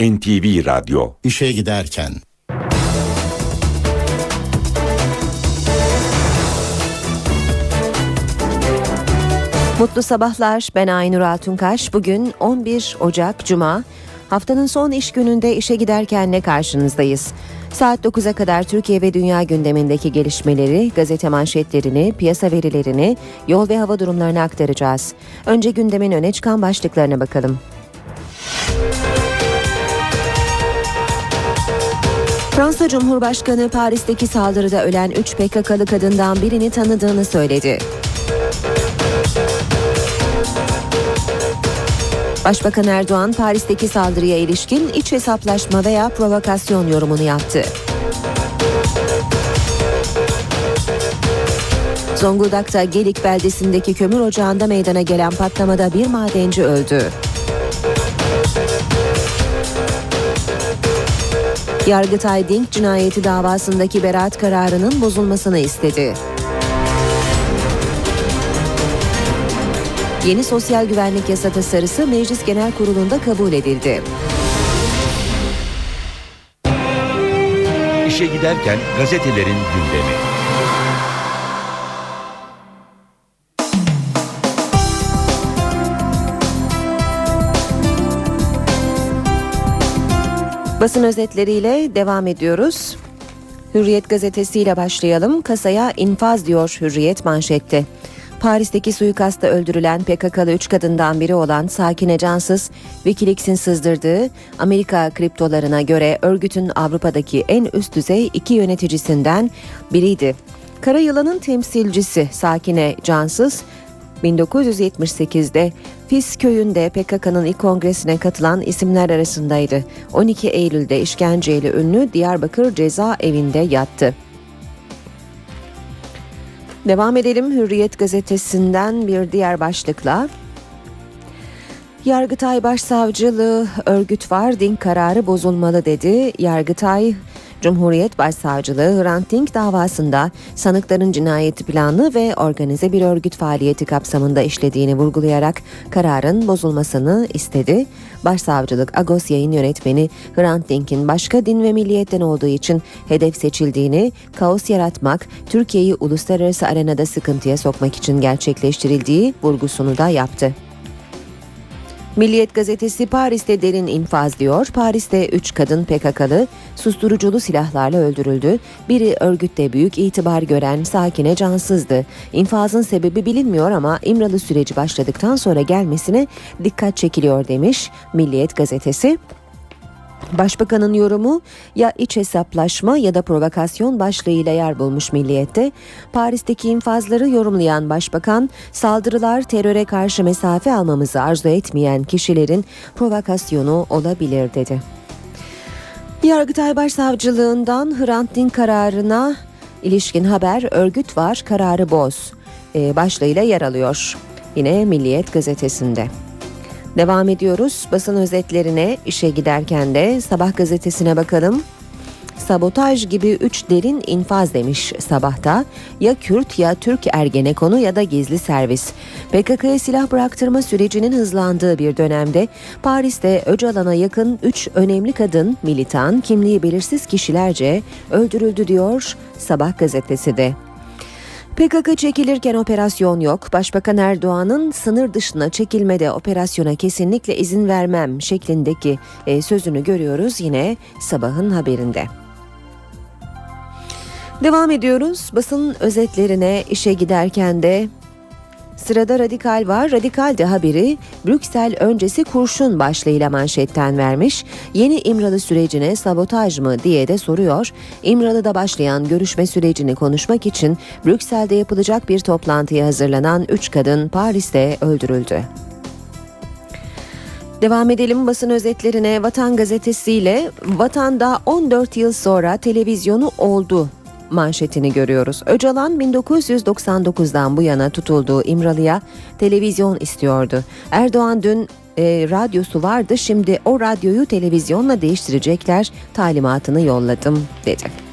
NTV Radyo İşe giderken Mutlu sabahlar. Ben Aynur Altunkaş. Bugün 11 Ocak Cuma. Haftanın son iş gününde işe giderken ne karşınızdayız? Saat 9'a kadar Türkiye ve dünya gündemindeki gelişmeleri, gazete manşetlerini, piyasa verilerini, yol ve hava durumlarını aktaracağız. Önce gündemin öne çıkan başlıklarına bakalım. Fransa Cumhurbaşkanı Paris'teki saldırıda ölen 3 PKK'lı kadından birini tanıdığını söyledi. Başbakan Erdoğan Paris'teki saldırıya ilişkin iç hesaplaşma veya provokasyon yorumunu yaptı. Zonguldak'ta Gelik beldesindeki kömür ocağında meydana gelen patlamada bir madenci öldü. Yargıtay Dink cinayeti davasındaki beraat kararının bozulmasını istedi. Yeni sosyal güvenlik yasa tasarısı Meclis Genel Kurulu'nda kabul edildi. İşe giderken gazetelerin gündemi. Basın özetleriyle devam ediyoruz. Hürriyet gazetesiyle başlayalım. Kasaya infaz diyor Hürriyet manşette. Paris'teki suikasta öldürülen PKK'lı 3 kadından biri olan Sakine Cansız, Wikileaks'in sızdırdığı Amerika kriptolarına göre örgütün Avrupa'daki en üst düzey iki yöneticisinden biriydi. Karayılan'ın temsilcisi Sakine Cansız, 1978'de Fis köyünde PKK'nın ilk kongresine katılan isimler arasındaydı. 12 Eylül'de işkenceyle ünlü Diyarbakır cezaevinde yattı. Devam edelim Hürriyet gazetesinden bir diğer başlıkla. Yargıtay Başsavcılığı örgüt var din kararı bozulmalı dedi. Yargıtay Cumhuriyet Başsavcılığı Hrant Dink davasında sanıkların cinayeti planlı ve organize bir örgüt faaliyeti kapsamında işlediğini vurgulayarak kararın bozulmasını istedi. Başsavcılık Agos yayın yönetmeni Hrant Dink'in başka din ve milliyetten olduğu için hedef seçildiğini, kaos yaratmak, Türkiye'yi uluslararası arenada sıkıntıya sokmak için gerçekleştirildiği vurgusunu da yaptı. Milliyet gazetesi Paris'te derin infaz diyor. Paris'te 3 kadın PKK'lı susturuculu silahlarla öldürüldü. Biri örgütte büyük itibar gören Sakine cansızdı. İnfazın sebebi bilinmiyor ama İmralı süreci başladıktan sonra gelmesine dikkat çekiliyor demiş Milliyet gazetesi. Başbakanın yorumu ya iç hesaplaşma ya da provokasyon başlığıyla yer bulmuş milliyette. Paris'teki infazları yorumlayan başbakan saldırılar teröre karşı mesafe almamızı arzu etmeyen kişilerin provokasyonu olabilir dedi. Yargıtay Başsavcılığından Hrant Dink kararına ilişkin haber örgüt var kararı boz e, başlığıyla yer alıyor. Yine Milliyet gazetesinde. Devam ediyoruz basın özetlerine işe giderken de sabah gazetesine bakalım. Sabotaj gibi üç derin infaz demiş sabahta. Ya Kürt ya Türk Ergenekonu ya da gizli servis. PKK'ya silah bıraktırma sürecinin hızlandığı bir dönemde Paris'te Öcalan'a yakın üç önemli kadın, militan, kimliği belirsiz kişilerce öldürüldü diyor Sabah gazetesi de. PKK çekilirken operasyon yok. Başbakan Erdoğan'ın sınır dışına çekilmede operasyona kesinlikle izin vermem şeklindeki e, sözünü görüyoruz yine sabahın haberinde. Devam ediyoruz. Basın özetlerine işe giderken de Sırada Radikal var. Radikal de haberi Brüksel öncesi kurşun başlığıyla manşetten vermiş. Yeni İmralı sürecine sabotaj mı diye de soruyor. İmralı'da başlayan görüşme sürecini konuşmak için Brüksel'de yapılacak bir toplantıya hazırlanan 3 kadın Paris'te öldürüldü. Devam edelim basın özetlerine Vatan gazetesiyle Vatan'da 14 yıl sonra televizyonu oldu manşetini görüyoruz. Öcalan 1999'dan bu yana tutulduğu İmralı'ya televizyon istiyordu. Erdoğan dün e, radyosu vardı şimdi o radyoyu televizyonla değiştirecekler talimatını yolladım dedi.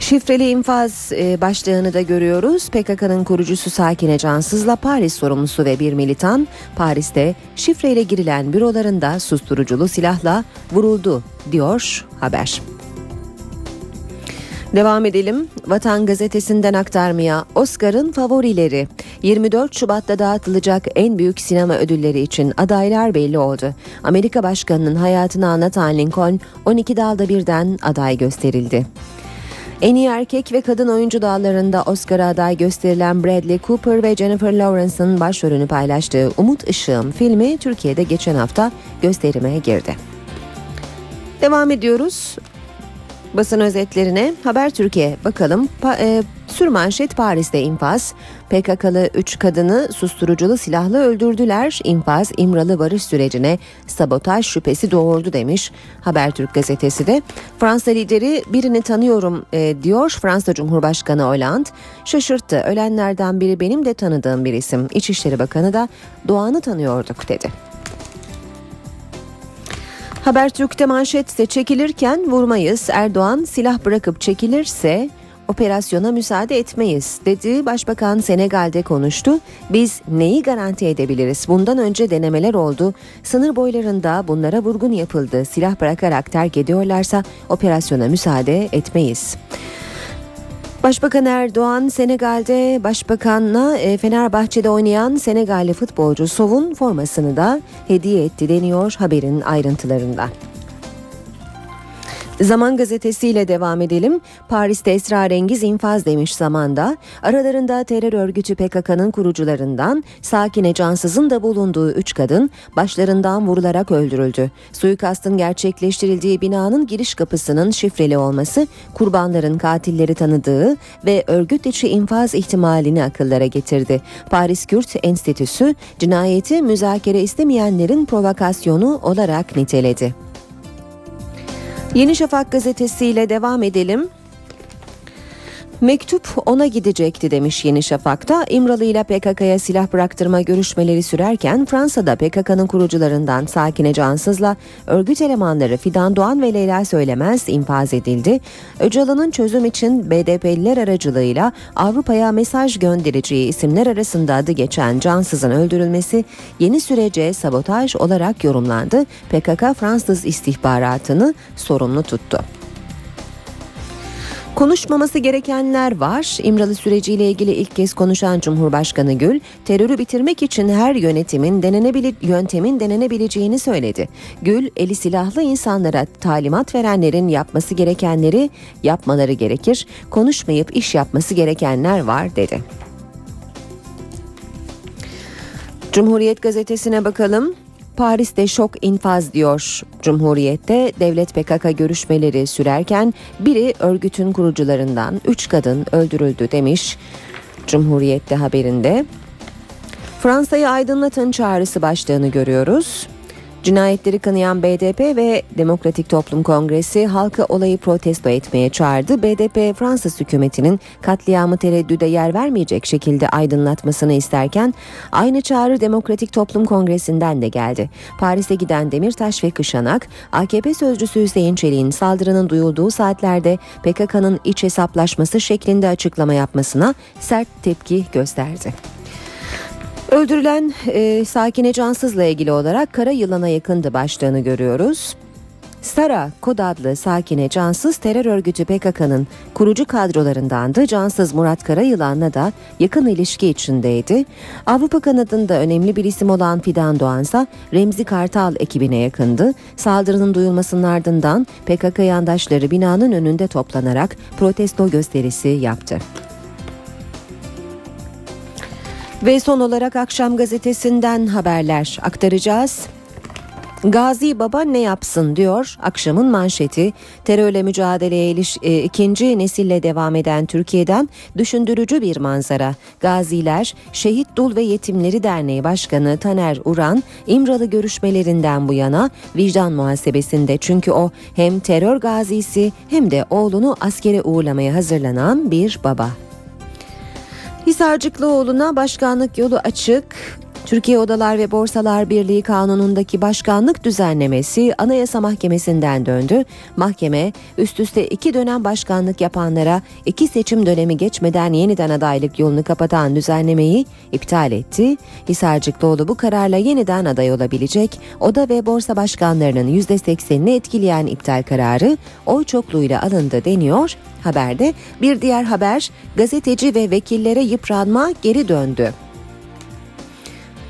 Şifreli infaz e, başlığını da görüyoruz. PKK'nın kurucusu Sakine Cansız'la Paris sorumlusu ve bir militan Paris'te şifreyle girilen bürolarında susturuculu silahla vuruldu diyor haber. Devam edelim. Vatan Gazetesi'nden aktarmaya Oscar'ın favorileri 24 Şubat'ta dağıtılacak en büyük sinema ödülleri için adaylar belli oldu. Amerika Başkanı'nın hayatını anlatan Lincoln 12 dalda birden aday gösterildi. En iyi erkek ve kadın oyuncu dallarında Oscar'a aday gösterilen Bradley Cooper ve Jennifer Lawrence'ın başrolünü paylaştığı Umut Işığım filmi Türkiye'de geçen hafta gösterime girdi. Devam ediyoruz basın özetlerine Haber Türkiye bakalım. Pa, e, sürmanşet Paris'te infaz. PKK'lı 3 kadını susturuculu silahla öldürdüler. İnfaz İmralı barış sürecine sabotaj şüphesi doğurdu demiş Habertürk gazetesi de. Fransa lideri birini tanıyorum e, diyor Fransa Cumhurbaşkanı Hollande. Şaşırttı. Ölenlerden biri benim de tanıdığım bir isim. İçişleri Bakanı da Doğan'ı tanıyorduk dedi. Habertürk'te manşetse çekilirken vurmayız. Erdoğan silah bırakıp çekilirse operasyona müsaade etmeyiz dedi. Başbakan Senegal'de konuştu. Biz neyi garanti edebiliriz? Bundan önce denemeler oldu. Sınır boylarında bunlara vurgun yapıldı. Silah bırakarak terk ediyorlarsa operasyona müsaade etmeyiz. Başbakan Erdoğan Senegal'de başbakanla e, Fenerbahçe'de oynayan Senegalli futbolcu Sov'un formasını da hediye etti deniyor haberin ayrıntılarında. Zaman gazetesiyle devam edelim. Paris'te esrarengiz infaz demiş zamanda. Aralarında terör örgütü PKK'nın kurucularından Sakine Cansız'ın da bulunduğu üç kadın başlarından vurularak öldürüldü. Suikastın gerçekleştirildiği binanın giriş kapısının şifreli olması kurbanların katilleri tanıdığı ve örgüt içi infaz ihtimalini akıllara getirdi. Paris Kürt Enstitüsü cinayeti müzakere istemeyenlerin provokasyonu olarak niteledi. Yeni Şafak gazetesiyle devam edelim. Mektup ona gidecekti demiş Yeni Şafak'ta. İmralı ile PKK'ya silah bıraktırma görüşmeleri sürerken Fransa'da PKK'nın kurucularından Sakine Cansız'la örgüt elemanları Fidan Doğan ve Leyla Söylemez infaz edildi. Öcalan'ın çözüm için BDP'liler aracılığıyla Avrupa'ya mesaj göndereceği isimler arasında adı geçen Cansız'ın öldürülmesi yeni sürece sabotaj olarak yorumlandı. PKK Fransız istihbaratını sorumlu tuttu. Konuşmaması gerekenler var. İmralı süreciyle ilgili ilk kez konuşan Cumhurbaşkanı Gül, terörü bitirmek için her yönetimin denenebilir yöntemin denenebileceğini söyledi. Gül, eli silahlı insanlara talimat verenlerin yapması gerekenleri yapmaları gerekir. Konuşmayıp iş yapması gerekenler var dedi. Cumhuriyet gazetesine bakalım. Paris'te şok infaz diyor. Cumhuriyet'te devlet PKK görüşmeleri sürerken biri örgütün kurucularından 3 kadın öldürüldü demiş. Cumhuriyet'te haberinde. Fransa'yı aydınlatın çağrısı başlığını görüyoruz. Cinayetleri kınayan BDP ve Demokratik Toplum Kongresi halkı olayı protesto etmeye çağırdı. BDP Fransız hükümetinin katliamı tereddüde yer vermeyecek şekilde aydınlatmasını isterken aynı çağrı Demokratik Toplum Kongresi'nden de geldi. Paris'e giden Demirtaş ve Kışanak, AKP sözcüsü Hüseyin Çelik'in saldırının duyulduğu saatlerde PKK'nın iç hesaplaşması şeklinde açıklama yapmasına sert tepki gösterdi. Öldürülen e, Sakine Cansız'la ilgili olarak kara yılana yakındı başlığını görüyoruz. Sara kod adlı Sakine Cansız terör örgütü PKK'nın kurucu kadrolarındandı. Cansız Murat Karayılan'la da yakın ilişki içindeydi. Avrupa kanadında önemli bir isim olan Fidan Doğansa Remzi Kartal ekibine yakındı. Saldırının duyulmasının ardından PKK yandaşları binanın önünde toplanarak protesto gösterisi yaptı. Ve son olarak akşam gazetesinden haberler aktaracağız. Gazi Baba ne yapsın diyor akşamın manşeti. Terörle mücadeleye iliş, e, ikinci nesille devam eden Türkiye'den düşündürücü bir manzara. Gaziler Şehit Dul ve Yetimleri Derneği Başkanı Taner Uran İmralı görüşmelerinden bu yana vicdan muhasebesinde çünkü o hem terör gazisi hem de oğlunu askere uğurlamaya hazırlanan bir baba. Hisarcıklıoğlu'na başkanlık yolu açık. Türkiye Odalar ve Borsalar Birliği Kanunu'ndaki başkanlık düzenlemesi Anayasa Mahkemesi'nden döndü. Mahkeme üst üste iki dönem başkanlık yapanlara iki seçim dönemi geçmeden yeniden adaylık yolunu kapatan düzenlemeyi iptal etti. Hisarcıklıoğlu bu kararla yeniden aday olabilecek. Oda ve borsa başkanlarının %80'ini etkileyen iptal kararı oy çokluğuyla alındı deniyor. Haberde bir diğer haber gazeteci ve vekillere yıpranma geri döndü.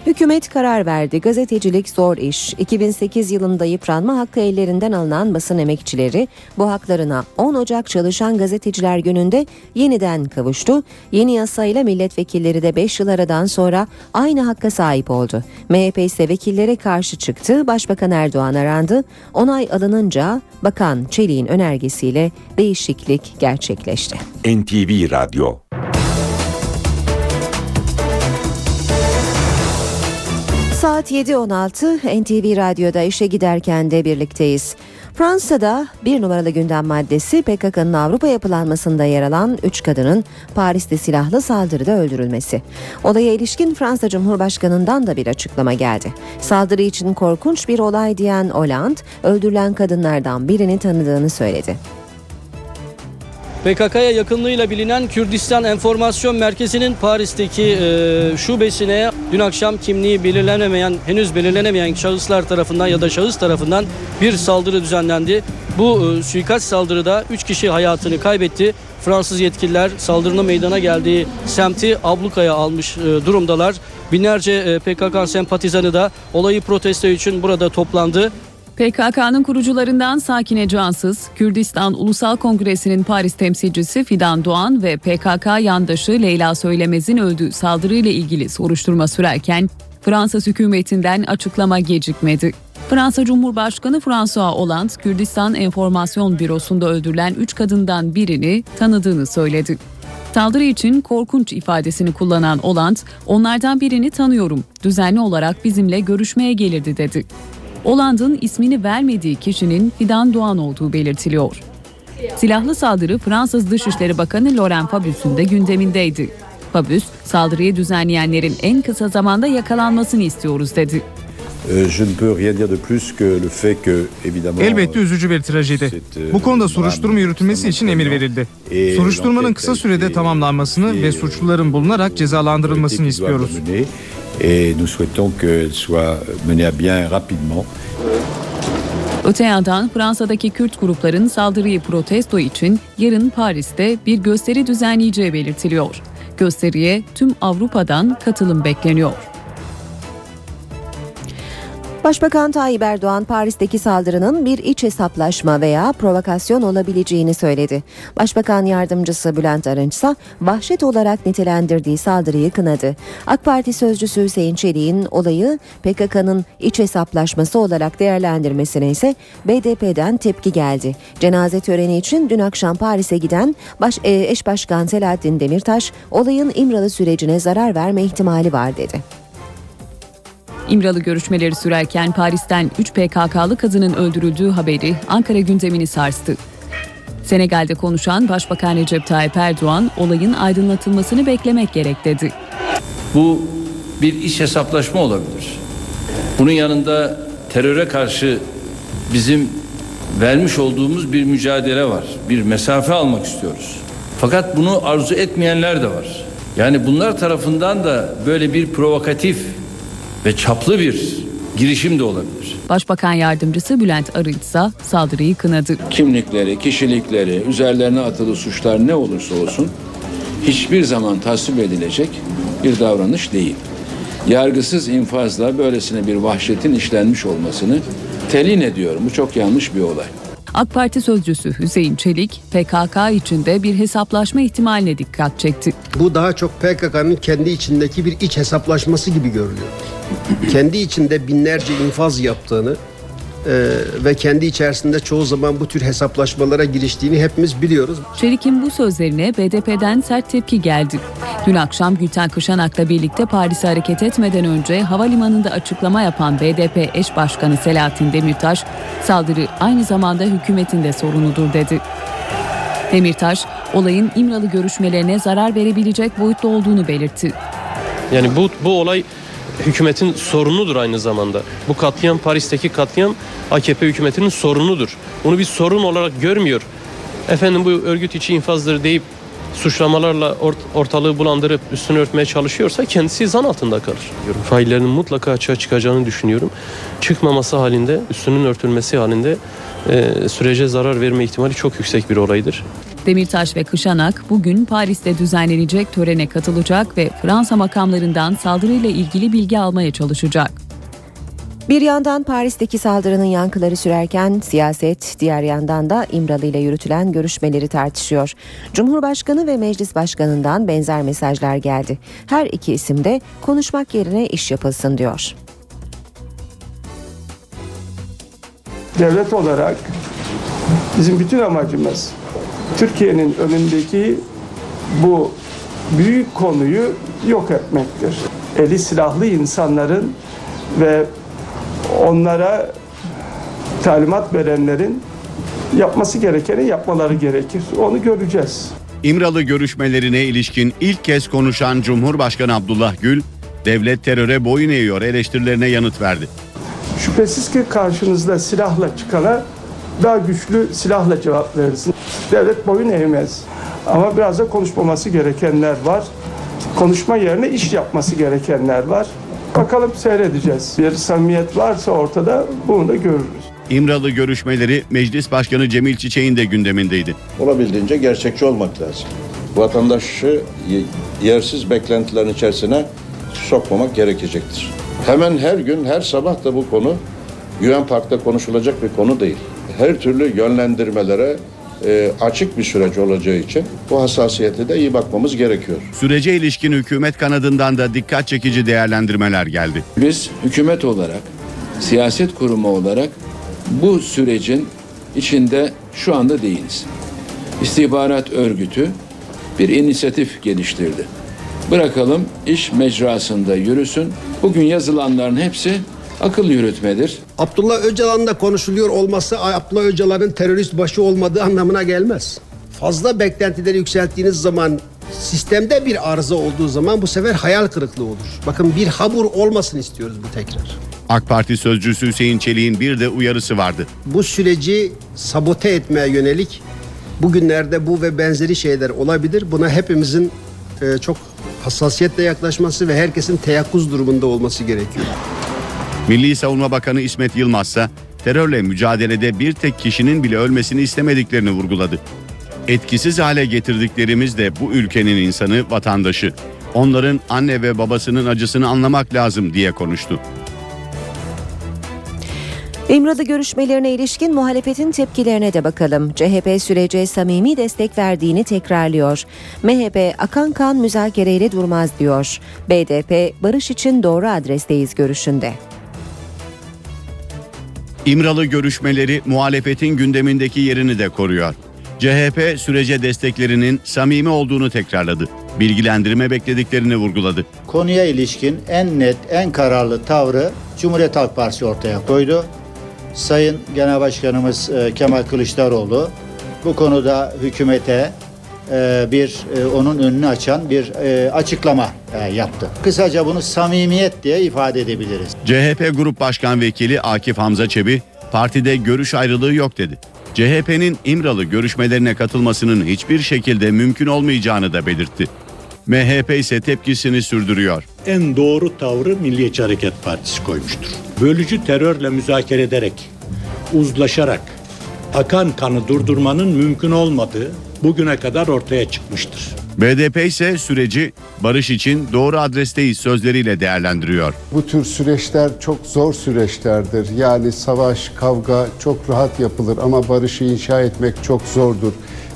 Hükümet karar verdi. Gazetecilik zor iş. 2008 yılında yıpranma hakkı ellerinden alınan basın emekçileri bu haklarına 10 Ocak Çalışan Gazeteciler Günü'nde yeniden kavuştu. Yeni yasayla milletvekilleri de 5 yıl aradan sonra aynı hakka sahip oldu. MHP ise vekillere karşı çıktı. Başbakan Erdoğan arandı. Onay alınınca Bakan Çelik'in önergesiyle değişiklik gerçekleşti. NTV Radyo Saat 7.16 NTV Radyo'da işe giderken de birlikteyiz. Fransa'da bir numaralı gündem maddesi PKK'nın Avrupa yapılanmasında yer alan 3 kadının Paris'te silahlı saldırıda öldürülmesi. Olaya ilişkin Fransa Cumhurbaşkanı'ndan da bir açıklama geldi. Saldırı için korkunç bir olay diyen Hollande, öldürülen kadınlardan birini tanıdığını söyledi. PKK'ya yakınlığıyla bilinen Kürdistan Enformasyon Merkezi'nin Paris'teki e, şubesine dün akşam kimliği belirlenemeyen, henüz belirlenemeyen şahıslar tarafından ya da şahıs tarafından bir saldırı düzenlendi. Bu e, suikast saldırıda 3 kişi hayatını kaybetti. Fransız yetkililer saldırının meydana geldiği semti ablukaya almış e, durumdalar. Binlerce e, PKK sempatizanı da olayı protesto için burada toplandı. PKK'nın kurucularından Sakine Cansız, Kürdistan Ulusal Kongresi'nin Paris temsilcisi Fidan Doğan ve PKK yandaşı Leyla Söylemez'in öldüğü saldırıyla ilgili soruşturma sürerken Fransız hükümetinden açıklama gecikmedi. Fransa Cumhurbaşkanı François Hollande, Kürdistan Enformasyon Bürosu'nda öldürülen 3 kadından birini tanıdığını söyledi. Saldırı için korkunç ifadesini kullanan Hollande, onlardan birini tanıyorum, düzenli olarak bizimle görüşmeye gelirdi dedi. Oland'ın ismini vermediği kişinin Fidan Doğan olduğu belirtiliyor. Silahlı saldırı Fransız Dışişleri Bakanı Laurent Fabius'un da gündemindeydi. Fabius, saldırıyı düzenleyenlerin en kısa zamanda yakalanmasını istiyoruz dedi. Euh, Elbette üzücü bir trajedi. euh, Bu konuda soruşturma yürütülmesi için emir verildi. Soruşturmanın kısa sürede tamamlanmasını ve suçluların bulunarak cezalandırılmasını istiyoruz. Et nous souhaitons qu'elle soit menée à bien rapidement. Öte yandan Fransa'daki Kürt grupların saldırıyı protesto için yarın Paris'te bir gösteri düzenleyeceği belirtiliyor. Gösteriye tüm Avrupa'dan katılım bekleniyor. Başbakan Tayyip Erdoğan Paris'teki saldırının bir iç hesaplaşma veya provokasyon olabileceğini söyledi. Başbakan yardımcısı Bülent Arınç ise vahşet olarak nitelendirdiği saldırıyı kınadı. AK Parti sözcüsü Hüseyin Çelik'in olayı PKK'nın iç hesaplaşması olarak değerlendirmesine ise BDP'den tepki geldi. Cenaze töreni için dün akşam Paris'e giden baş, e, eş başkan Selahattin Demirtaş olayın İmralı sürecine zarar verme ihtimali var dedi. İmralı görüşmeleri sürerken Paris'ten 3 PKK'lı kadının öldürüldüğü haberi Ankara gündemini sarstı. Senegal'de konuşan Başbakan Recep Tayyip Erdoğan olayın aydınlatılmasını beklemek gerek dedi. Bu bir iş hesaplaşma olabilir. Bunun yanında teröre karşı bizim vermiş olduğumuz bir mücadele var. Bir mesafe almak istiyoruz. Fakat bunu arzu etmeyenler de var. Yani bunlar tarafından da böyle bir provokatif ve çaplı bir girişim de olabilir. Başbakan yardımcısı Bülent Arınç ise saldırıyı kınadı. kimlikleri, kişilikleri, üzerlerine atılı suçlar ne olursa olsun hiçbir zaman tasvip edilecek bir davranış değil. Yargısız infazla böylesine bir vahşetin işlenmiş olmasını telin ediyorum. Bu çok yanlış bir olay. AK Parti sözcüsü Hüseyin Çelik, PKK içinde bir hesaplaşma ihtimaline dikkat çekti. Bu daha çok PKK'nın kendi içindeki bir iç hesaplaşması gibi görünüyor. kendi içinde binlerce infaz yaptığını e, ve kendi içerisinde çoğu zaman bu tür hesaplaşmalara giriştiğini hepimiz biliyoruz. Çelik'in bu sözlerine BDP'den sert tepki geldi. Dün akşam Gülten Kışanak'la birlikte Paris'e hareket etmeden önce havalimanında açıklama yapan BDP eş başkanı Selahattin Demirtaş, saldırı aynı zamanda hükümetin de sorunudur dedi. Demirtaş, olayın İmralı görüşmelerine zarar verebilecek boyutta olduğunu belirtti. Yani bu, bu olay hükümetin sorunudur aynı zamanda. Bu katliam Paris'teki katliam AKP hükümetinin sorunudur. Bunu bir sorun olarak görmüyor. Efendim bu örgüt içi infazdır deyip suçlamalarla ortalığı bulandırıp üstünü örtmeye çalışıyorsa kendisi zan altında kalır. Faillerinin mutlaka açığa çıkacağını düşünüyorum. Çıkmaması halinde, üstünün örtülmesi halinde e, sürece zarar verme ihtimali çok yüksek bir olaydır. Demirtaş ve Kışanak bugün Paris'te düzenlenecek törene katılacak ve Fransa makamlarından saldırıyla ilgili bilgi almaya çalışacak. Bir yandan Paris'teki saldırının yankıları sürerken siyaset, diğer yandan da İmralı ile yürütülen görüşmeleri tartışıyor. Cumhurbaşkanı ve Meclis Başkanı'ndan benzer mesajlar geldi. Her iki isim de konuşmak yerine iş yapılsın diyor. Devlet olarak bizim bütün amacımız Türkiye'nin önündeki bu büyük konuyu yok etmektir. Eli silahlı insanların ve onlara talimat verenlerin yapması gerekeni yapmaları gerekir. Onu göreceğiz. İmralı görüşmelerine ilişkin ilk kez konuşan Cumhurbaşkanı Abdullah Gül, devlet teröre boyun eğiyor eleştirilerine yanıt verdi. Şüphesiz ki karşınızda silahla çıkana daha güçlü silahla cevap verirsin. Devlet boyun eğmez. Ama biraz da konuşmaması gerekenler var. Konuşma yerine iş yapması gerekenler var. Bakalım seyredeceğiz. Bir samimiyet varsa ortada bunu da görürüz. İmralı görüşmeleri Meclis Başkanı Cemil Çiçek'in de gündemindeydi. Olabildiğince gerçekçi olmak lazım. Vatandaşı yersiz beklentilerin içerisine sokmamak gerekecektir. Hemen her gün, her sabah da bu konu Güven Park'ta konuşulacak bir konu değil. Her türlü yönlendirmelere e, açık bir süreç olacağı için bu hassasiyete de iyi bakmamız gerekiyor. Sürece ilişkin hükümet kanadından da dikkat çekici değerlendirmeler geldi. Biz hükümet olarak, siyaset kurumu olarak bu sürecin içinde şu anda değiliz. İstihbarat örgütü bir inisiyatif geliştirdi. Bırakalım iş mecrasında yürüsün. Bugün yazılanların hepsi akıl yürütmedir. Abdullah Öcalan'ın da konuşuluyor olması Abdullah Öcalan'ın terörist başı olmadığı anlamına gelmez. Fazla beklentileri yükselttiğiniz zaman sistemde bir arıza olduğu zaman bu sefer hayal kırıklığı olur. Bakın bir habur olmasın istiyoruz bu tekrar. AK Parti sözcüsü Hüseyin Çelik'in bir de uyarısı vardı. Bu süreci sabote etmeye yönelik bugünlerde bu ve benzeri şeyler olabilir. Buna hepimizin e, çok hassasiyetle yaklaşması ve herkesin teyakkuz durumunda olması gerekiyor. Milli Savunma Bakanı İsmet Yılmaz ise terörle mücadelede bir tek kişinin bile ölmesini istemediklerini vurguladı. Etkisiz hale getirdiklerimiz de bu ülkenin insanı, vatandaşı. Onların anne ve babasının acısını anlamak lazım diye konuştu. İmralı görüşmelerine ilişkin muhalefetin tepkilerine de bakalım. CHP sürece samimi destek verdiğini tekrarlıyor. MHP akan kan müzakereyle durmaz diyor. BDP barış için doğru adresteyiz görüşünde. İmralı görüşmeleri muhalefetin gündemindeki yerini de koruyor. CHP sürece desteklerinin samimi olduğunu tekrarladı. Bilgilendirme beklediklerini vurguladı. Konuya ilişkin en net, en kararlı tavrı Cumhuriyet Halk Partisi ortaya koydu. Sayın Genel Başkanımız e, Kemal Kılıçdaroğlu bu konuda hükümete e, bir e, onun önünü açan bir açıklama yaptı. Kısaca bunu samimiyet diye ifade edebiliriz. CHP Grup Başkan Vekili Akif Hamza Çebi partide görüş ayrılığı yok dedi. CHP'nin İmralı görüşmelerine katılmasının hiçbir şekilde mümkün olmayacağını da belirtti. MHP ise tepkisini sürdürüyor. En doğru tavrı Milliyetçi Hareket Partisi koymuştur. Bölücü terörle müzakere ederek, uzlaşarak akan kanı durdurmanın mümkün olmadığı bugüne kadar ortaya çıkmıştır. BDP ise süreci barış için doğru adresteyiz sözleriyle değerlendiriyor. Bu tür süreçler çok zor süreçlerdir. Yani savaş, kavga çok rahat yapılır ama barışı inşa etmek çok zordur.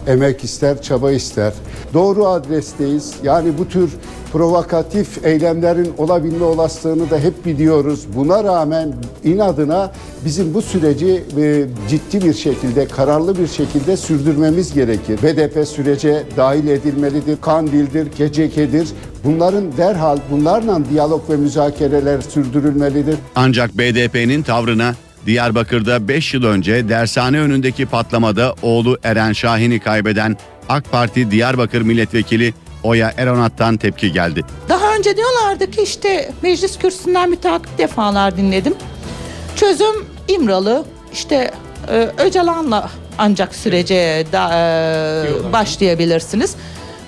Emek ister, çaba ister. Doğru adresteyiz. Yani bu tür provokatif eylemlerin olabilme olasılığını da hep biliyoruz. Buna rağmen inadına bizim bu süreci e, ciddi bir şekilde, kararlı bir şekilde sürdürmemiz gerekir. BDP sürece dahil edilmelidir. Kandil'dir, Geceke'dir. Bunların derhal bunlarla diyalog ve müzakereler sürdürülmelidir. Ancak BDP'nin tavrına Diyarbakır'da 5 yıl önce dershane önündeki patlamada oğlu Eren Şahin'i kaybeden AK Parti Diyarbakır Milletvekili Oya Eronat'tan tepki geldi. Daha önce diyorlardı ki işte meclis kürsüsünden müteakip defalar dinledim. Çözüm İmralı işte e, Öcalan'la ancak sürece da, e, başlayabilirsiniz.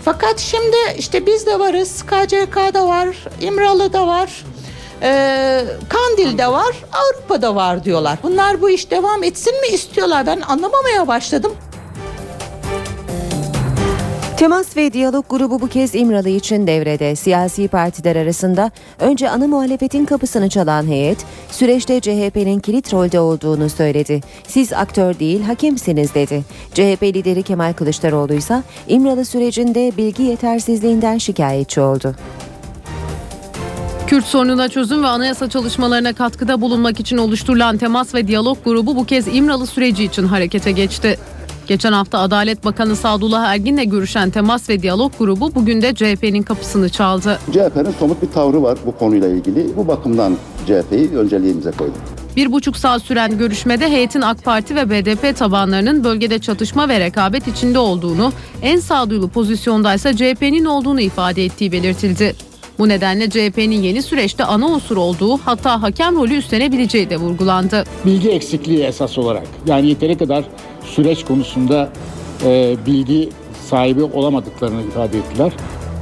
Fakat şimdi işte biz de varız, KCK'da var, İmralı'da var, e, Kandil'de var, Avrupa'da var diyorlar. Bunlar bu iş devam etsin mi istiyorlar? Ben anlamamaya başladım. Temas ve Diyalog grubu bu kez İmralı için devrede. Siyasi partiler arasında önce ana muhalefetin kapısını çalan heyet süreçte CHP'nin kilit rolde olduğunu söyledi. Siz aktör değil hakemsiniz dedi. CHP lideri Kemal Kılıçdaroğlu ise İmralı sürecinde bilgi yetersizliğinden şikayetçi oldu. Kürt sorununa çözüm ve anayasa çalışmalarına katkıda bulunmak için oluşturulan Temas ve Diyalog grubu bu kez İmralı süreci için harekete geçti. Geçen hafta Adalet Bakanı Sadullah Ergin'le görüşen Temas ve Diyalog grubu bugün de CHP'nin kapısını çaldı. CHP'nin somut bir tavrı var bu konuyla ilgili. Bu bakımdan CHP'yi önceliğimize koyduk. Bir buçuk saat süren görüşmede heyetin AK Parti ve BDP tabanlarının bölgede çatışma ve rekabet içinde olduğunu, en sağduyulu pozisyondaysa CHP'nin olduğunu ifade ettiği belirtildi. Bu nedenle CHP'nin yeni süreçte ana unsur olduğu hatta hakem rolü üstlenebileceği de vurgulandı. Bilgi eksikliği esas olarak yani yeteri kadar süreç konusunda e, bilgi sahibi olamadıklarını ifade ettiler.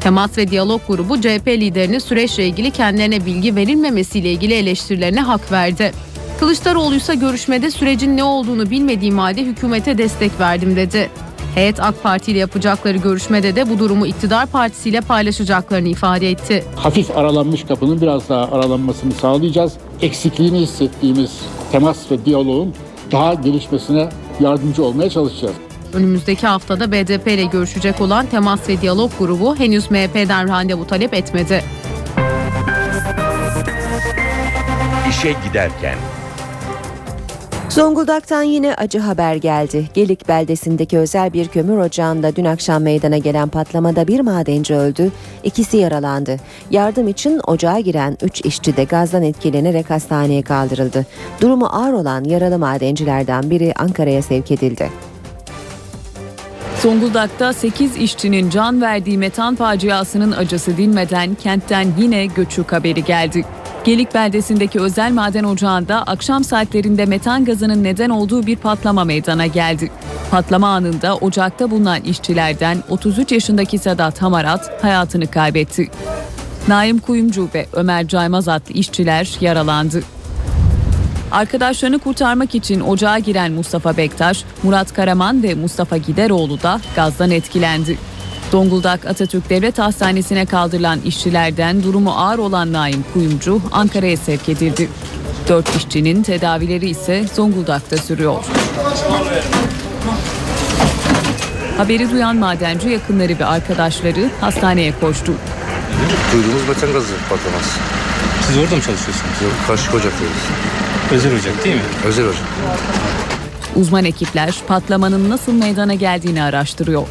Temas ve Diyalog grubu CHP liderinin süreçle ilgili kendilerine bilgi verilmemesiyle ilgili eleştirilerine hak verdi. Kılıçdaroğlu ise görüşmede sürecin ne olduğunu bilmediğim halde hükümete destek verdim dedi. Heyet AK Parti ile yapacakları görüşmede de bu durumu iktidar partisiyle paylaşacaklarını ifade etti. Hafif aralanmış kapının biraz daha aralanmasını sağlayacağız. Eksikliğini hissettiğimiz temas ve diyaloğun daha gelişmesine yardımcı olmaya çalışacağız. Önümüzdeki haftada BDP ile görüşecek olan Temas ve Diyalog grubu henüz MHP'den randevu talep etmedi. İşe giderken Zonguldak'tan yine acı haber geldi. Gelik beldesindeki özel bir kömür ocağında dün akşam meydana gelen patlamada bir madenci öldü, ikisi yaralandı. Yardım için ocağa giren 3 işçi de gazdan etkilenerek hastaneye kaldırıldı. Durumu ağır olan yaralı madencilerden biri Ankara'ya sevk edildi. Zonguldak'ta 8 işçinin can verdiği metan faciasının acısı dinmeden kentten yine göçük haberi geldi. Gelik beldesindeki özel maden ocağında akşam saatlerinde metan gazının neden olduğu bir patlama meydana geldi. Patlama anında ocakta bulunan işçilerden 33 yaşındaki Sedat Hamarat hayatını kaybetti. Naim Kuyumcu ve Ömer Caymaz adlı işçiler yaralandı. Arkadaşlarını kurtarmak için ocağa giren Mustafa Bektaş, Murat Karaman ve Mustafa Gideroğlu da gazdan etkilendi. Zonguldak Atatürk Devlet Hastanesi'ne kaldırılan işçilerden durumu ağır olan Naim Kuyumcu Ankara'ya sevk edildi. Dört işçinin tedavileri ise Zonguldak'ta sürüyor. Haberi duyan madenci yakınları ve arkadaşları hastaneye koştu. Duyduğumuz metan gazı patlaması. Siz orada mı çalışıyorsunuz? Yok, karşı ocaktayız. Özel ocak değil mi? Özel ocak. Uzman ekipler patlamanın nasıl meydana geldiğini araştırıyor.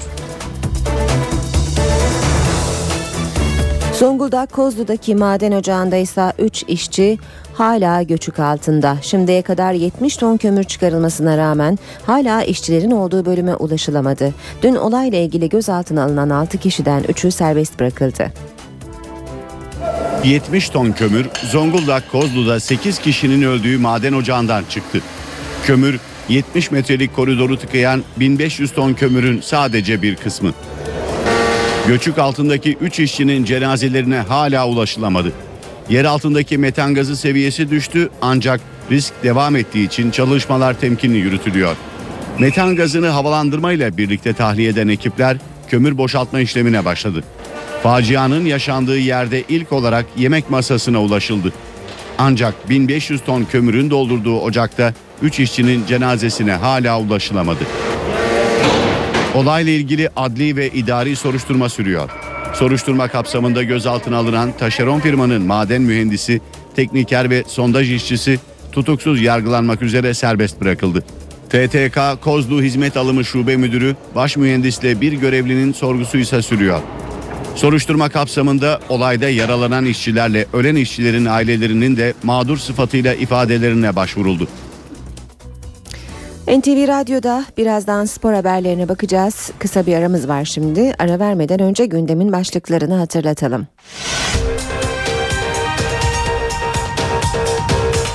Zonguldak Kozlu'daki maden ocağında ise 3 işçi hala göçük altında. Şimdiye kadar 70 ton kömür çıkarılmasına rağmen hala işçilerin olduğu bölüme ulaşılamadı. Dün olayla ilgili gözaltına alınan 6 kişiden 3'ü serbest bırakıldı. 70 ton kömür Zonguldak Kozlu'da 8 kişinin öldüğü maden ocağından çıktı. Kömür 70 metrelik koridoru tıkayan 1500 ton kömürün sadece bir kısmı. Göçük altındaki 3 işçinin cenazelerine hala ulaşılamadı. Yer altındaki metan gazı seviyesi düştü ancak risk devam ettiği için çalışmalar temkinli yürütülüyor. Metan gazını havalandırmayla birlikte tahliye eden ekipler kömür boşaltma işlemine başladı. Facianın yaşandığı yerde ilk olarak yemek masasına ulaşıldı. Ancak 1500 ton kömürün doldurduğu ocakta 3 işçinin cenazesine hala ulaşılamadı. Olayla ilgili adli ve idari soruşturma sürüyor. Soruşturma kapsamında gözaltına alınan taşeron firmanın maden mühendisi, tekniker ve sondaj işçisi tutuksuz yargılanmak üzere serbest bırakıldı. TTK Kozlu Hizmet Alımı Şube Müdürü baş mühendisle bir görevlinin sorgusu ise sürüyor. Soruşturma kapsamında olayda yaralanan işçilerle ölen işçilerin ailelerinin de mağdur sıfatıyla ifadelerine başvuruldu. NTV Radyo'da birazdan spor haberlerine bakacağız. Kısa bir aramız var şimdi. Ara vermeden önce gündemin başlıklarını hatırlatalım.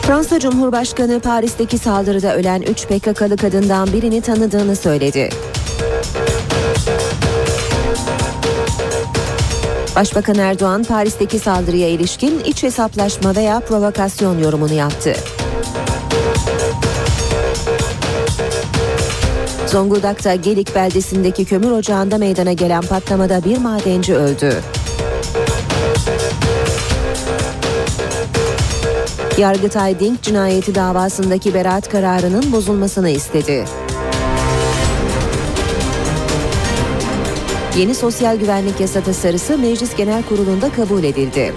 Fransa Cumhurbaşkanı Paris'teki saldırıda ölen 3 PKK'lı kadından birini tanıdığını söyledi. Başbakan Erdoğan Paris'teki saldırıya ilişkin iç hesaplaşma veya provokasyon yorumunu yaptı. Zonguldak'ta Gelik beldesindeki kömür ocağında meydana gelen patlamada bir madenci öldü. Yargıtay Dink cinayeti davasındaki beraat kararının bozulmasını istedi. Yeni sosyal güvenlik yasa tasarısı Meclis Genel Kurulu'nda kabul edildi.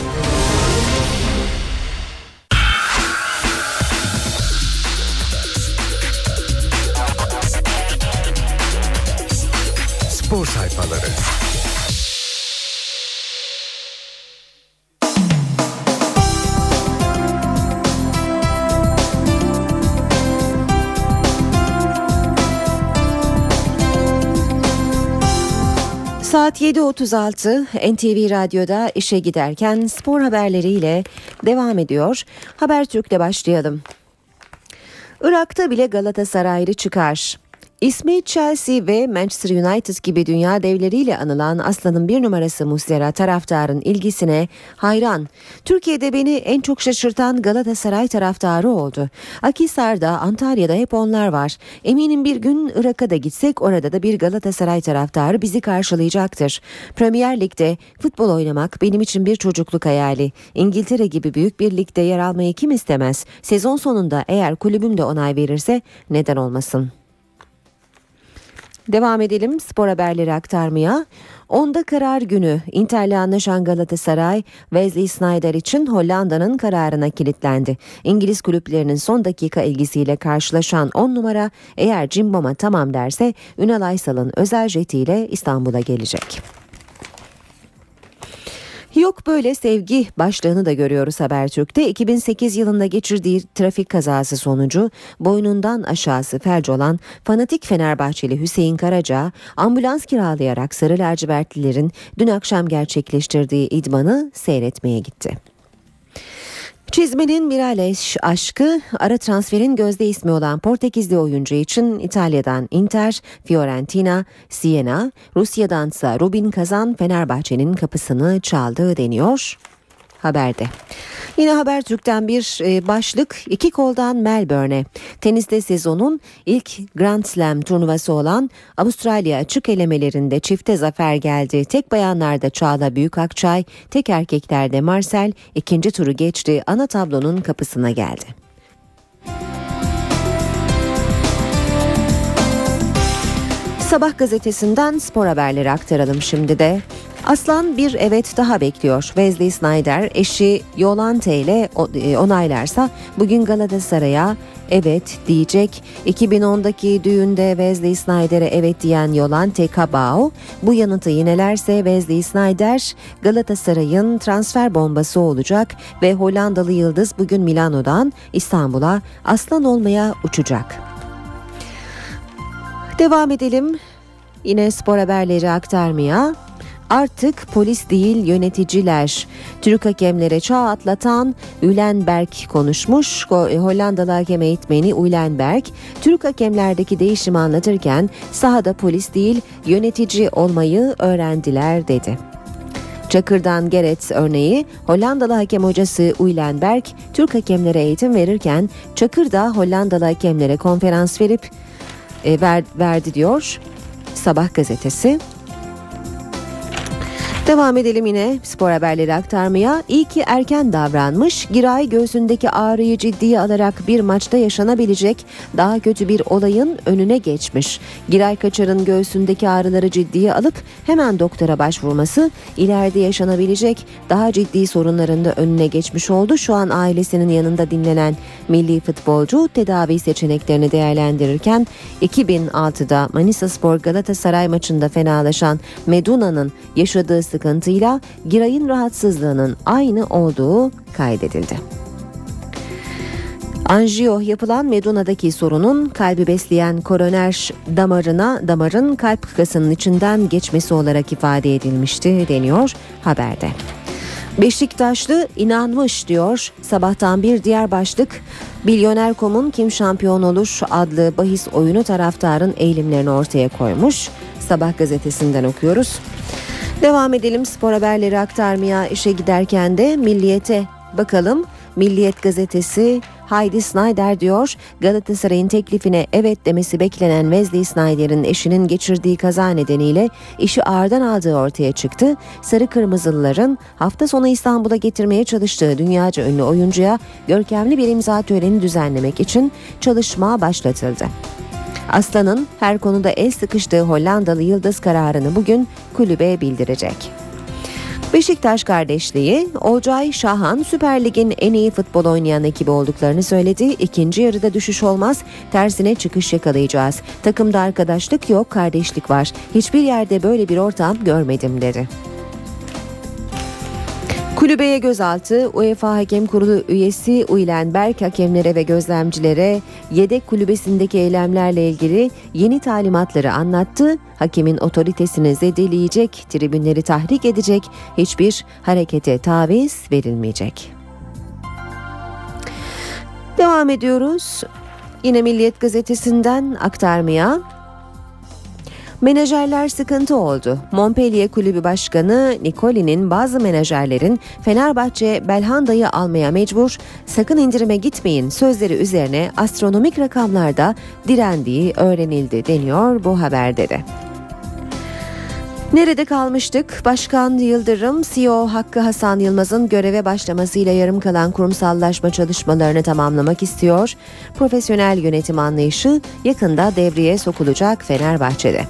Saat 7.36 NTV Radyo'da işe giderken spor haberleriyle devam ediyor. Habertürk'le başlayalım. Irak'ta bile Galatasaraylı çıkar. İsmi Chelsea ve Manchester United gibi dünya devleriyle anılan Aslan'ın bir numarası Muslera taraftarın ilgisine hayran. Türkiye'de beni en çok şaşırtan Galatasaray taraftarı oldu. Akhisar'da, Antalya'da hep onlar var. Eminim bir gün Irak'a da gitsek orada da bir Galatasaray taraftarı bizi karşılayacaktır. Premier Lig'de futbol oynamak benim için bir çocukluk hayali. İngiltere gibi büyük bir ligde yer almayı kim istemez? Sezon sonunda eğer kulübüm de onay verirse neden olmasın? Devam edelim spor haberleri aktarmaya. Onda karar günü Inter'le anlaşan Galatasaray, Wesley Sneijder için Hollanda'nın kararına kilitlendi. İngiliz kulüplerinin son dakika ilgisiyle karşılaşan 10 numara eğer Cimbom'a tamam derse Ünal Aysal'ın özel jetiyle İstanbul'a gelecek. Yok böyle sevgi başlığını da görüyoruz Habertürk'te. 2008 yılında geçirdiği trafik kazası sonucu boynundan aşağısı felç olan fanatik Fenerbahçeli Hüseyin Karaca ambulans kiralayarak Sarı Lacivertlilerin dün akşam gerçekleştirdiği idmanı seyretmeye gitti. Çizmenin Mirales aşkı ara transferin gözde ismi olan Portekizli oyuncu için İtalya'dan Inter, Fiorentina, Siena, Rusya'dansa Rubin Kazan Fenerbahçe'nin kapısını çaldığı deniyor haberde. Yine Habertürk'ten bir e, başlık iki koldan Melbourne'e. Teniste sezonun ilk Grand Slam turnuvası olan Avustralya açık elemelerinde çifte zafer geldi. Tek bayanlarda Çağla Büyükakçay, tek erkeklerde Marcel ikinci turu geçti. Ana tablonun kapısına geldi. Sabah gazetesinden spor haberleri aktaralım şimdi de. Aslan bir evet daha bekliyor. Wesley Snyder eşi Yolante ile e, onaylarsa bugün Galatasaray'a evet diyecek. 2010'daki düğünde Wesley Snyder'e evet diyen Yolante Cabao bu yanıtı yinelerse Wesley Snyder Galatasaray'ın transfer bombası olacak ve Hollandalı yıldız bugün Milano'dan İstanbul'a aslan olmaya uçacak. Devam edelim. Yine spor haberleri aktarmaya. Artık polis değil yöneticiler. Türk hakemlere çağ atlatan Ülenberg konuşmuş. Hollandalı hakem eğitmeni Ülenberg, Türk hakemlerdeki değişimi anlatırken sahada polis değil yönetici olmayı öğrendiler dedi. Çakır'dan Gerets örneği Hollandalı hakem hocası Uylenberg Türk hakemlere eğitim verirken Çakır da Hollandalı hakemlere konferans verip e, ver, verdi diyor Sabah gazetesi. Devam edelim yine spor haberleri aktarmaya. İyi ki erken davranmış. Giray göğsündeki ağrıyı ciddiye alarak bir maçta yaşanabilecek daha kötü bir olayın önüne geçmiş. Giray Kaçar'ın göğsündeki ağrıları ciddiye alıp hemen doktora başvurması ileride yaşanabilecek daha ciddi sorunların da önüne geçmiş oldu. Şu an ailesinin yanında dinlenen milli futbolcu tedavi seçeneklerini değerlendirirken 2006'da Manisa Spor Galatasaray maçında fenalaşan Meduna'nın yaşadığı sıkıntıyla Giray'ın rahatsızlığının aynı olduğu kaydedildi. Anjiyo yapılan Meduna'daki sorunun kalbi besleyen koroner damarına damarın kalp kıkasının içinden geçmesi olarak ifade edilmişti deniyor haberde. Beşiktaşlı inanmış diyor. Sabahtan bir diğer başlık Milyoner.com'un kim şampiyon olur adlı bahis oyunu taraftarın eğilimlerini ortaya koymuş. Sabah gazetesinden okuyoruz. Devam edelim spor haberleri aktarmaya işe giderken de milliyete bakalım. Milliyet gazetesi Heidi Snyder diyor Galatasaray'ın teklifine evet demesi beklenen Wesley Snyder'in eşinin geçirdiği kaza nedeniyle işi ağırdan aldığı ortaya çıktı. Sarı Kırmızılıların hafta sonu İstanbul'a getirmeye çalıştığı dünyaca ünlü oyuncuya görkemli bir imza töreni düzenlemek için çalışma başlatıldı. Aslan'ın her konuda el sıkıştığı Hollandalı Yıldız kararını bugün kulübe bildirecek. Beşiktaş kardeşliği Olcay Şahan Süper Lig'in en iyi futbol oynayan ekibi olduklarını söyledi. İkinci yarıda düşüş olmaz, tersine çıkış yakalayacağız. Takımda arkadaşlık yok, kardeşlik var. Hiçbir yerde böyle bir ortam görmedim dedi. Kulübeye gözaltı UEFA Hakem Kurulu üyesi Uylen Berk hakemlere ve gözlemcilere yedek kulübesindeki eylemlerle ilgili yeni talimatları anlattı. Hakemin otoritesini zedeleyecek, tribünleri tahrik edecek hiçbir harekete taviz verilmeyecek. Devam ediyoruz. Yine Milliyet gazetesinden aktarmaya Menajerler sıkıntı oldu. Montpellier Kulübü Başkanı Nicoli'nin bazı menajerlerin Fenerbahçe Belhanda'yı almaya mecbur, sakın indirime gitmeyin sözleri üzerine astronomik rakamlarda direndiği öğrenildi deniyor bu haberde de. Nerede kalmıştık? Başkan Yıldırım, CEO Hakkı Hasan Yılmaz'ın göreve başlamasıyla yarım kalan kurumsallaşma çalışmalarını tamamlamak istiyor. Profesyonel yönetim anlayışı yakında devreye sokulacak Fenerbahçe'de.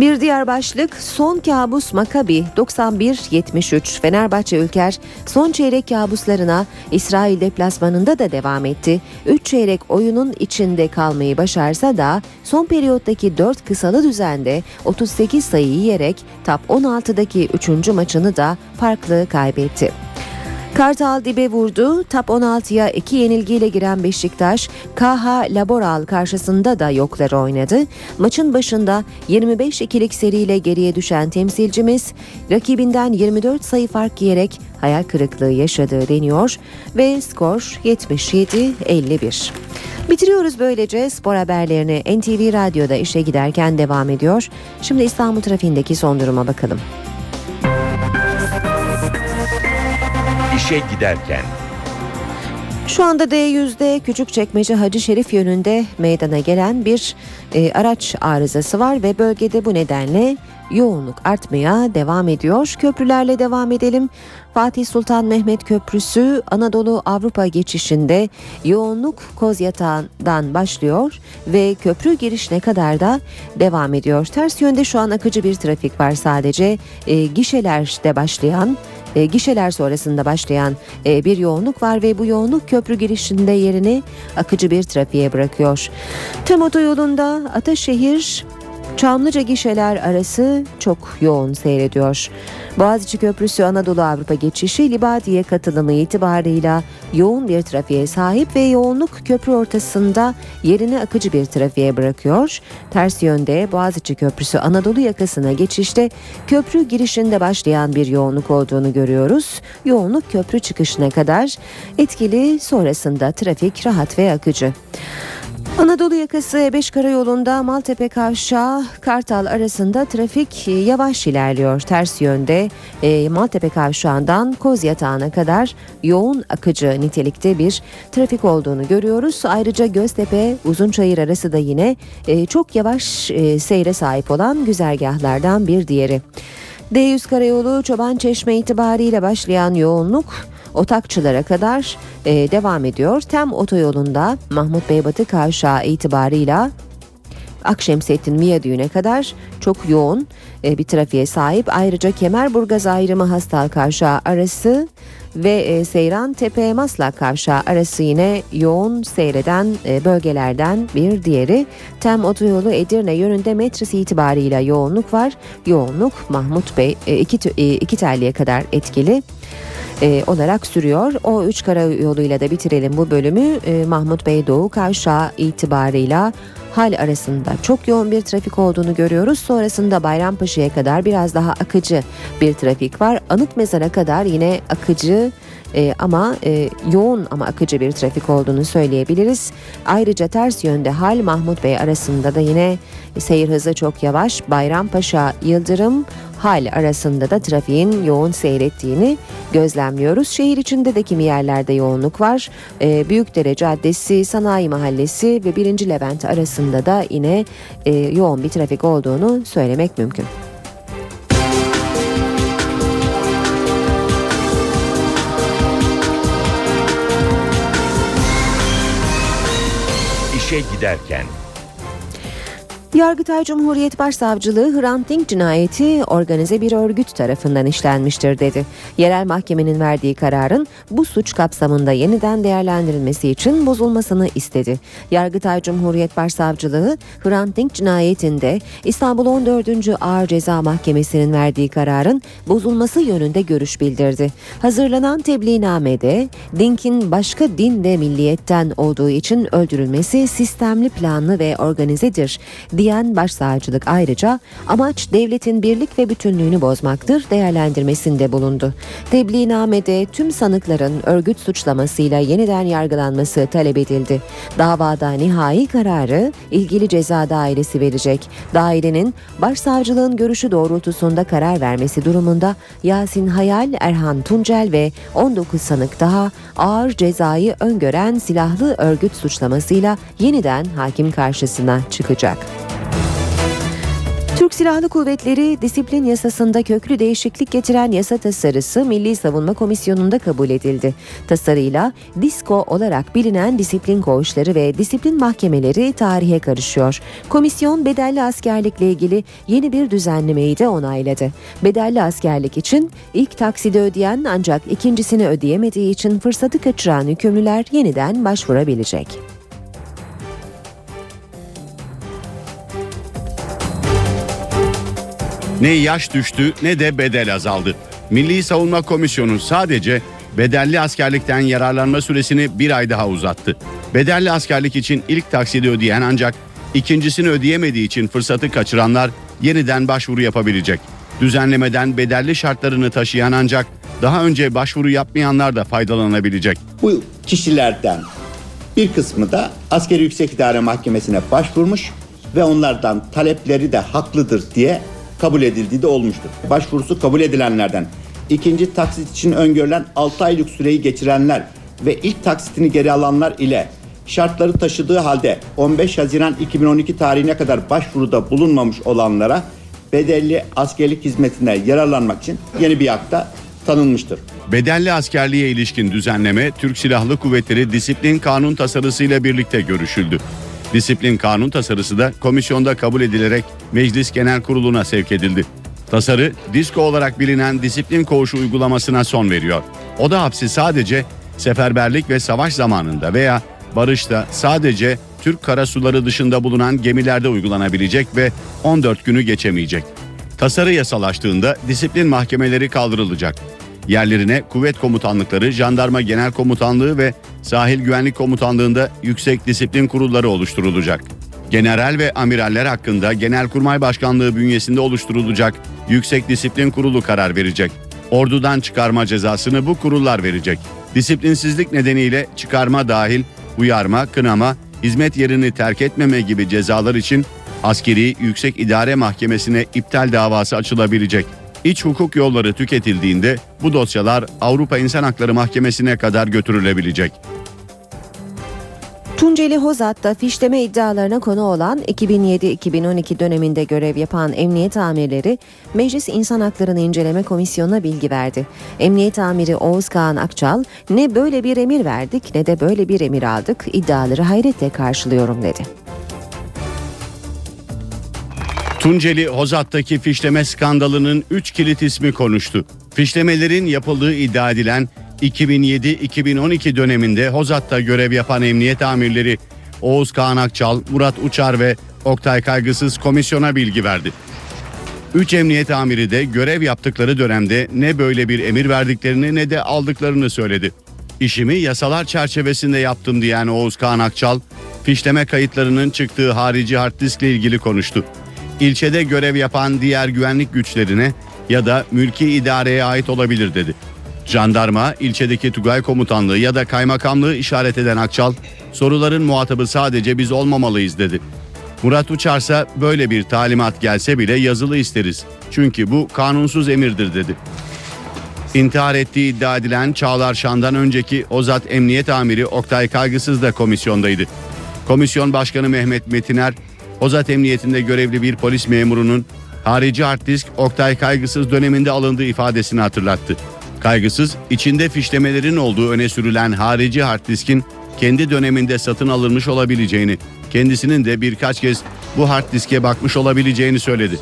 Bir diğer başlık son kabus Makabi 91-73 Fenerbahçe Ülker son çeyrek kabuslarına İsrail deplasmanında da devam etti. 3 çeyrek oyunun içinde kalmayı başarsa da son periyottaki 4 kısalı düzende 38 sayı yiyerek top 16'daki 3. maçını da farklı kaybetti. Kartal dibe vurdu. Top 16'ya iki yenilgiyle giren Beşiktaş, KH Laboral karşısında da yokları oynadı. Maçın başında 25-2'lik seriyle geriye düşen temsilcimiz rakibinden 24 sayı fark yiyerek hayal kırıklığı yaşadığı deniyor ve skor 77-51. Bitiriyoruz böylece spor haberlerini NTV Radyo'da işe giderken devam ediyor. Şimdi İstanbul trafiğindeki son duruma bakalım. İşe giderken. Şu anda D100'de Küçükçekmece Hacı Şerif yönünde meydana gelen bir e, araç arızası var ve bölgede bu nedenle yoğunluk artmaya devam ediyor. Köprülerle devam edelim. Fatih Sultan Mehmet Köprüsü Anadolu Avrupa geçişinde yoğunluk Kozyatağı'ndan başlıyor ve köprü girişine kadar da devam ediyor. Ters yönde şu an akıcı bir trafik var sadece. E, gişelerde başlayan e, gişeler sonrasında başlayan e, bir yoğunluk var ve bu yoğunluk köprü girişinde yerini akıcı bir trafiğe bırakıyor. Tem otoyolunda Ataşehir Çamlıca gişeler arası çok yoğun seyrediyor. Boğaziçi Köprüsü Anadolu Avrupa geçişi Libadiye katılımı itibarıyla yoğun bir trafiğe sahip ve yoğunluk köprü ortasında yerini akıcı bir trafiğe bırakıyor. Ters yönde Boğaziçi Köprüsü Anadolu yakasına geçişte köprü girişinde başlayan bir yoğunluk olduğunu görüyoruz. Yoğunluk köprü çıkışına kadar etkili sonrasında trafik rahat ve akıcı. Anadolu yakası E5 karayolunda Maltepe Kavşağı Kartal arasında trafik yavaş ilerliyor. Ters yönde e, Maltepe Kavşağı'ndan Kozyatağı'na kadar yoğun akıcı nitelikte bir trafik olduğunu görüyoruz. Ayrıca Göztepe Uzunçayır arası da yine e, çok yavaş e, seyre sahip olan güzergahlardan bir diğeri. D100 karayolu Çoban Çeşme itibariyle başlayan yoğunluk Otakçılara kadar e, devam ediyor. Tem otoyolunda Mahmut Bey Batı Kavşağı itibarıyla Akşemsettin Viyadüğü'ne kadar çok yoğun e, bir trafiğe sahip. Ayrıca Kemerburgaz ayrımı Hastal Kavşağı arası ve e, Seyran Tepe Maslak Kavşağı arası yine yoğun seyreden e, bölgelerden bir diğeri. Tem otoyolu Edirne yönünde metresi itibarıyla yoğunluk var. Yoğunluk Mahmut Bey iki, iki telliye kadar etkili e, olarak sürüyor. O üç karayoluyla da bitirelim bu bölümü. E, Mahmut Bey Doğu Kavşağı itibarıyla hal arasında çok yoğun bir trafik olduğunu görüyoruz. Sonrasında Bayrampaşa'ya kadar biraz daha akıcı bir trafik var. Anıt Mezar'a kadar yine akıcı e, ama e, yoğun ama akıcı bir trafik olduğunu söyleyebiliriz. Ayrıca ters yönde Hal Mahmut Bey arasında da yine seyir hızı çok yavaş. Bayrampaşa Yıldırım Hal arasında da trafiğin yoğun seyrettiğini gözlemliyoruz. Şehir içinde de kimi yerlerde yoğunluk var. E, Büyükdere Caddesi, Sanayi Mahallesi ve 1. Levent arasında da yine e, yoğun bir trafik olduğunu söylemek mümkün. Giderken Yargıtay Cumhuriyet Başsavcılığı Hrant Dink cinayeti organize bir örgüt tarafından işlenmiştir dedi. Yerel mahkemenin verdiği kararın bu suç kapsamında yeniden değerlendirilmesi için bozulmasını istedi. Yargıtay Cumhuriyet Başsavcılığı Hrant Dink cinayetinde İstanbul 14. Ağır Ceza Mahkemesi'nin verdiği kararın bozulması yönünde görüş bildirdi. Hazırlanan tebliğnamede Dink'in başka din ve milliyetten olduğu için öldürülmesi sistemli planlı ve organizedir diyen başsavcılık ayrıca amaç devletin birlik ve bütünlüğünü bozmaktır değerlendirmesinde bulundu. Tebliğnamede tüm sanıkların örgüt suçlamasıyla yeniden yargılanması talep edildi. Davada nihai kararı ilgili ceza dairesi verecek. Dairenin başsavcılığın görüşü doğrultusunda karar vermesi durumunda Yasin Hayal, Erhan Tuncel ve 19 sanık daha ağır cezayı öngören silahlı örgüt suçlamasıyla yeniden hakim karşısına çıkacak. Türk Silahlı Kuvvetleri disiplin yasasında köklü değişiklik getiren yasa tasarısı Milli Savunma Komisyonu'nda kabul edildi. Tasarıyla DISKO olarak bilinen disiplin koğuşları ve disiplin mahkemeleri tarihe karışıyor. Komisyon bedelli askerlikle ilgili yeni bir düzenlemeyi de onayladı. Bedelli askerlik için ilk taksidi ödeyen ancak ikincisini ödeyemediği için fırsatı kaçıran hükümlüler yeniden başvurabilecek. Ne yaş düştü ne de bedel azaldı. Milli Savunma Komisyonu sadece bedelli askerlikten yararlanma süresini bir ay daha uzattı. Bedelli askerlik için ilk taksidi ödeyen ancak ikincisini ödeyemediği için fırsatı kaçıranlar yeniden başvuru yapabilecek. Düzenlemeden bedelli şartlarını taşıyan ancak daha önce başvuru yapmayanlar da faydalanabilecek. Bu kişilerden bir kısmı da Askeri Yüksek İdare Mahkemesi'ne başvurmuş ve onlardan talepleri de haklıdır diye kabul edildiği de olmuştur. Başvurusu kabul edilenlerden ikinci taksit için öngörülen 6 aylık süreyi geçirenler ve ilk taksitini geri alanlar ile şartları taşıdığı halde 15 Haziran 2012 tarihine kadar başvuruda bulunmamış olanlara bedelli askerlik hizmetine yararlanmak için yeni bir hakta tanınmıştır. Bedelli askerliğe ilişkin düzenleme Türk Silahlı Kuvvetleri Disiplin Kanun Tasarısı ile birlikte görüşüldü. Disiplin kanun tasarısı da komisyonda kabul edilerek Meclis Genel Kurulu'na sevk edildi. Tasarı, disko olarak bilinen disiplin koğuşu uygulamasına son veriyor. O da hapsi sadece seferberlik ve savaş zamanında veya barışta sadece Türk karasuları dışında bulunan gemilerde uygulanabilecek ve 14 günü geçemeyecek. Tasarı yasalaştığında disiplin mahkemeleri kaldırılacak. Yerlerine kuvvet komutanlıkları, jandarma genel komutanlığı ve sahil güvenlik komutanlığında yüksek disiplin kurulları oluşturulacak. General ve amiraller hakkında Genelkurmay Başkanlığı bünyesinde oluşturulacak Yüksek Disiplin Kurulu karar verecek. Ordudan çıkarma cezasını bu kurullar verecek. Disiplinsizlik nedeniyle çıkarma dahil uyarma, kınama, hizmet yerini terk etmeme gibi cezalar için askeri yüksek idare mahkemesine iptal davası açılabilecek. İç hukuk yolları tüketildiğinde bu dosyalar Avrupa İnsan Hakları Mahkemesi'ne kadar götürülebilecek. Tunceli Hozat'ta fişleme iddialarına konu olan 2007-2012 döneminde görev yapan emniyet amirleri Meclis İnsan Haklarını İnceleme Komisyonu'na bilgi verdi. Emniyet amiri Oğuz Kağan Akçal ne böyle bir emir verdik ne de böyle bir emir aldık iddiaları hayretle karşılıyorum dedi. Tunceli Hozat'taki fişleme skandalının 3 kilit ismi konuştu. Fişlemelerin yapıldığı iddia edilen 2007-2012 döneminde Hozat'ta görev yapan emniyet amirleri Oğuz Kağan Akçal, Murat Uçar ve Oktay Kaygısız komisyona bilgi verdi. 3 emniyet amiri de görev yaptıkları dönemde ne böyle bir emir verdiklerini ne de aldıklarını söyledi. İşimi yasalar çerçevesinde yaptım diyen Oğuz Kağan Akçal, fişleme kayıtlarının çıktığı harici hard diskle ilgili konuştu. İlçede görev yapan diğer güvenlik güçlerine ya da mülki idareye ait olabilir dedi. Jandarma, ilçedeki Tugay Komutanlığı ya da kaymakamlığı işaret eden Akçal, soruların muhatabı sadece biz olmamalıyız dedi. Murat Uçarsa böyle bir talimat gelse bile yazılı isteriz. Çünkü bu kanunsuz emirdir dedi. İntihar ettiği iddia edilen Çağlar Şan'dan önceki Ozat Emniyet Amiri Oktay Kaygısız da komisyondaydı. Komisyon Başkanı Mehmet Metiner, Ozat Emniyetinde görevli bir polis memurunun harici hard disk Oktay Kaygısız döneminde alındığı ifadesini hatırlattı. Kaygısız, içinde fişlemelerin olduğu öne sürülen harici hard diskin kendi döneminde satın alınmış olabileceğini, kendisinin de birkaç kez bu hard diske bakmış olabileceğini söyledi.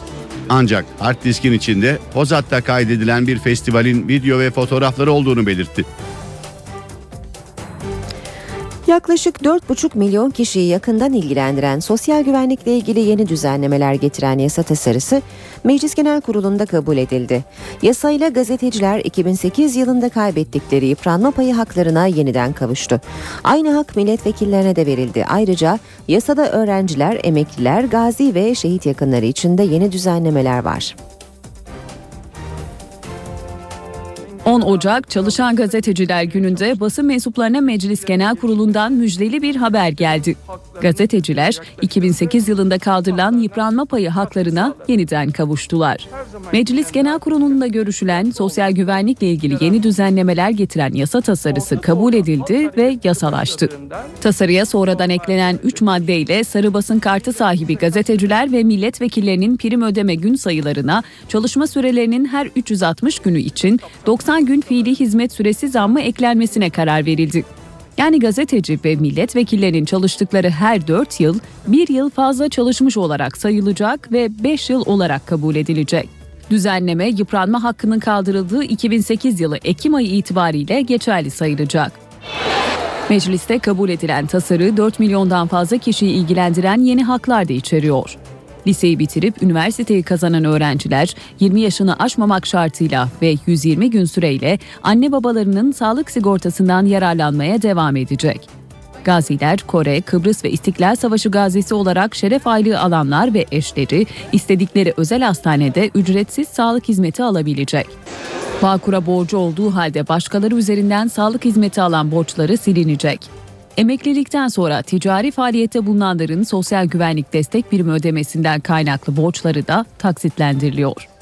Ancak hard diskin içinde Hozat'ta kaydedilen bir festivalin video ve fotoğrafları olduğunu belirtti. Yaklaşık 4,5 milyon kişiyi yakından ilgilendiren sosyal güvenlikle ilgili yeni düzenlemeler getiren yasa tasarısı Meclis Genel Kurulu'nda kabul edildi. Yasayla gazeteciler 2008 yılında kaybettikleri yıpranma payı haklarına yeniden kavuştu. Aynı hak milletvekillerine de verildi. Ayrıca yasada öğrenciler, emekliler, gazi ve şehit yakınları için de yeni düzenlemeler var. 10 Ocak Çalışan Gazeteciler Günü'nde basın mensuplarına Meclis Genel Kurulu'ndan müjdeli bir haber geldi. Gazeteciler 2008 yılında kaldırılan yıpranma payı haklarına yeniden kavuştular. Meclis Genel Kurulu'nda görüşülen sosyal güvenlikle ilgili yeni düzenlemeler getiren yasa tasarısı kabul edildi ve yasalaştı. Tasarıya sonradan eklenen 3 maddeyle sarı basın kartı sahibi gazeteciler ve milletvekillerinin prim ödeme gün sayılarına çalışma sürelerinin her 360 günü için 90 gün fiili hizmet süresi zammı eklenmesine karar verildi. Yani gazeteci ve milletvekillerinin çalıştıkları her 4 yıl 1 yıl fazla çalışmış olarak sayılacak ve 5 yıl olarak kabul edilecek. Düzenleme yıpranma hakkının kaldırıldığı 2008 yılı Ekim ayı itibariyle geçerli sayılacak. Mecliste kabul edilen tasarı 4 milyondan fazla kişiyi ilgilendiren yeni haklar da içeriyor. Liseyi bitirip üniversiteyi kazanan öğrenciler 20 yaşını aşmamak şartıyla ve 120 gün süreyle anne babalarının sağlık sigortasından yararlanmaya devam edecek. Gaziler, Kore, Kıbrıs ve İstiklal Savaşı gazisi olarak şeref aylığı alanlar ve eşleri istedikleri özel hastanede ücretsiz sağlık hizmeti alabilecek. Bağkur'a borcu olduğu halde başkaları üzerinden sağlık hizmeti alan borçları silinecek. Emeklilikten sonra ticari faaliyette bulunanların sosyal güvenlik destek birimi ödemesinden kaynaklı borçları da taksitlendiriliyor.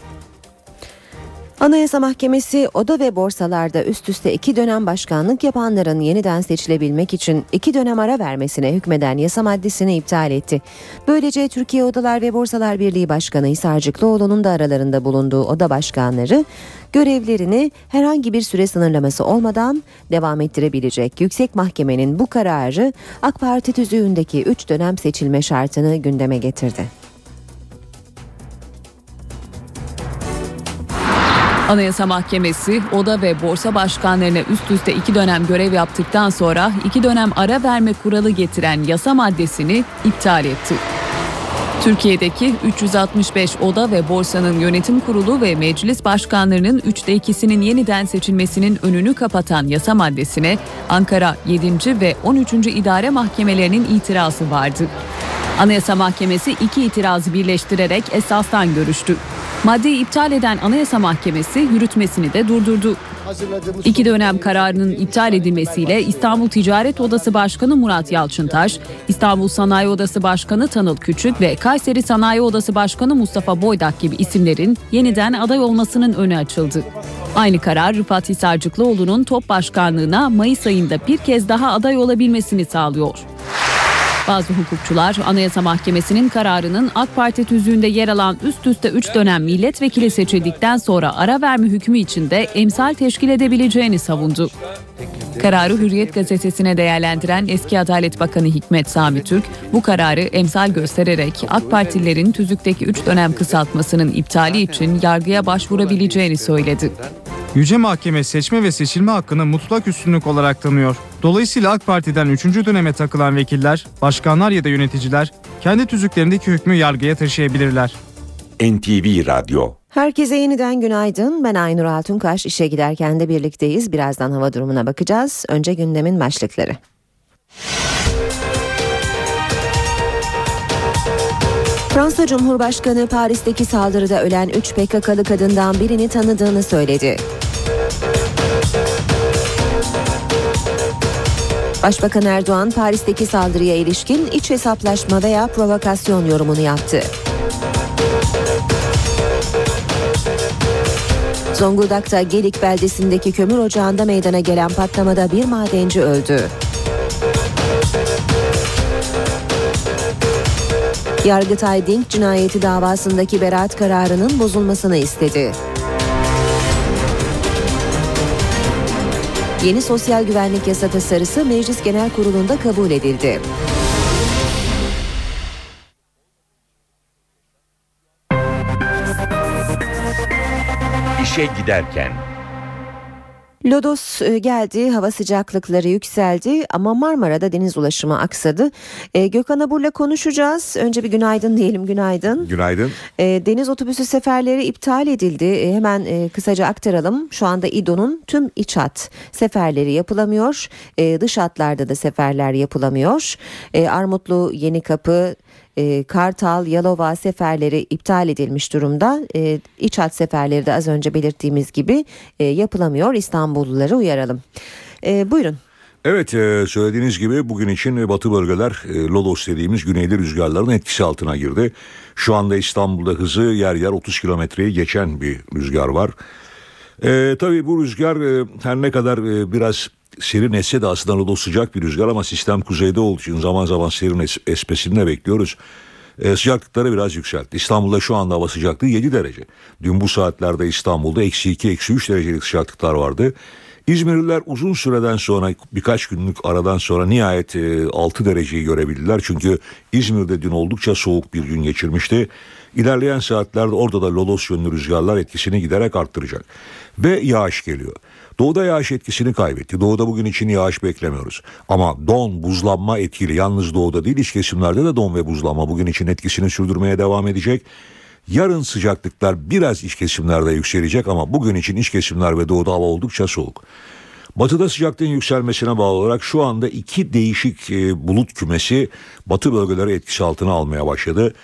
Anayasa Mahkemesi oda ve borsalarda üst üste iki dönem başkanlık yapanların yeniden seçilebilmek için iki dönem ara vermesine hükmeden yasa maddesini iptal etti. Böylece Türkiye Odalar ve Borsalar Birliği Başkanı Hisarcıklıoğlu'nun da aralarında bulunduğu oda başkanları görevlerini herhangi bir süre sınırlaması olmadan devam ettirebilecek. Yüksek Mahkemenin bu kararı AK Parti tüzüğündeki 3 dönem seçilme şartını gündeme getirdi. Anayasa Mahkemesi oda ve borsa başkanlarına üst üste iki dönem görev yaptıktan sonra iki dönem ara verme kuralı getiren yasa maddesini iptal etti. Türkiye'deki 365 oda ve borsanın yönetim kurulu ve meclis başkanlarının 3'te 2'sinin yeniden seçilmesinin önünü kapatan yasa maddesine Ankara 7. ve 13. idare mahkemelerinin itirazı vardı. Anayasa Mahkemesi iki itirazı birleştirerek esastan görüştü. Maddeyi iptal eden Anayasa Mahkemesi yürütmesini de durdurdu. İki dönem kararının iptal edilmesiyle İstanbul Ticaret Odası Başkanı Murat Yalçıntaş, İstanbul Sanayi Odası Başkanı Tanıl Küçük ve Kayseri Sanayi Odası Başkanı Mustafa Boydak gibi isimlerin yeniden aday olmasının önü açıldı. Aynı karar Rıfat Hisarcıklıoğlu'nun top başkanlığına Mayıs ayında bir kez daha aday olabilmesini sağlıyor. Bazı hukukçular Anayasa Mahkemesi'nin kararının AK Parti tüzüğünde yer alan üst üste 3 dönem milletvekili seçildikten sonra ara verme hükmü içinde emsal teşkil edebileceğini savundu. Kararı Hürriyet gazetesine değerlendiren eski Adalet Bakanı Hikmet Sami Türk bu kararı emsal göstererek AK Partililerin tüzükteki 3 dönem kısaltmasının iptali için yargıya başvurabileceğini söyledi. Yüce Mahkeme seçme ve seçilme hakkını mutlak üstünlük olarak tanıyor. Dolayısıyla AK Parti'den 3. döneme takılan vekiller, başkanlar ya da yöneticiler kendi tüzüklerindeki hükmü yargıya taşıyabilirler. NTV Radyo Herkese yeniden günaydın. Ben Aynur Altunkaş. İşe giderken de birlikteyiz. Birazdan hava durumuna bakacağız. Önce gündemin başlıkları. Fransa Cumhurbaşkanı Paris'teki saldırıda ölen 3 PKK'lı kadından birini tanıdığını söyledi. Başbakan Erdoğan Paris'teki saldırıya ilişkin iç hesaplaşma veya provokasyon yorumunu yaptı. Zonguldak'ta Gelik beldesindeki kömür ocağında meydana gelen patlamada bir madenci öldü. Yargıtay Dink cinayeti davasındaki beraat kararının bozulmasını istedi. Yeni sosyal güvenlik yasa tasarısı Meclis Genel Kurulu'nda kabul edildi. İşe giderken Lodos e, geldi, hava sıcaklıkları yükseldi ama Marmara'da deniz ulaşımı aksadı. E, Gökhan Abur'la konuşacağız. Önce bir günaydın diyelim, günaydın. Günaydın. E, deniz otobüsü seferleri iptal edildi. E, hemen e, kısaca aktaralım. Şu anda İDO'nun tüm iç hat seferleri yapılamıyor. E, dış hatlarda da seferler yapılamıyor. E, Armutlu, Yenikapı, e, Kartal, Yalova seferleri iptal edilmiş durumda. E, iç hat seferleri de az önce belirttiğimiz gibi e, yapılamıyor. İstanbulluları uyaralım. E, buyurun. Evet e, söylediğiniz gibi bugün için batı bölgeler e, Lodos dediğimiz güneyli rüzgarların etkisi altına girdi. Şu anda İstanbul'da hızı yer yer 30 kilometreyi geçen bir rüzgar var. E, tabii bu rüzgar e, her ne kadar biraz serin esse de aslında Lodos sıcak bir rüzgar ama sistem kuzeyde olduğu için zaman zaman serin es- esmesini de bekliyoruz. E, sıcaklıkları biraz yükseltti. İstanbul'da şu anda hava sıcaklığı 7 derece. Dün bu saatlerde İstanbul'da eksi 2, eksi 3 derecelik sıcaklıklar vardı. İzmirliler uzun süreden sonra birkaç günlük aradan sonra nihayet e, 6 dereceyi görebildiler. Çünkü İzmir'de dün oldukça soğuk bir gün geçirmişti. İlerleyen saatlerde orada da lodos yönlü rüzgarlar etkisini giderek arttıracak. Ve yağış geliyor. Doğuda yağış etkisini kaybetti. Doğuda bugün için yağış beklemiyoruz. Ama don, buzlanma etkili yalnız doğuda değil iç kesimlerde de don ve buzlanma bugün için etkisini sürdürmeye devam edecek. Yarın sıcaklıklar biraz iç kesimlerde yükselecek ama bugün için iç kesimler ve doğuda hava oldukça soğuk. Batıda sıcaklığın yükselmesine bağlı olarak şu anda iki değişik e, bulut kümesi batı bölgeleri etkisi altına almaya başladı.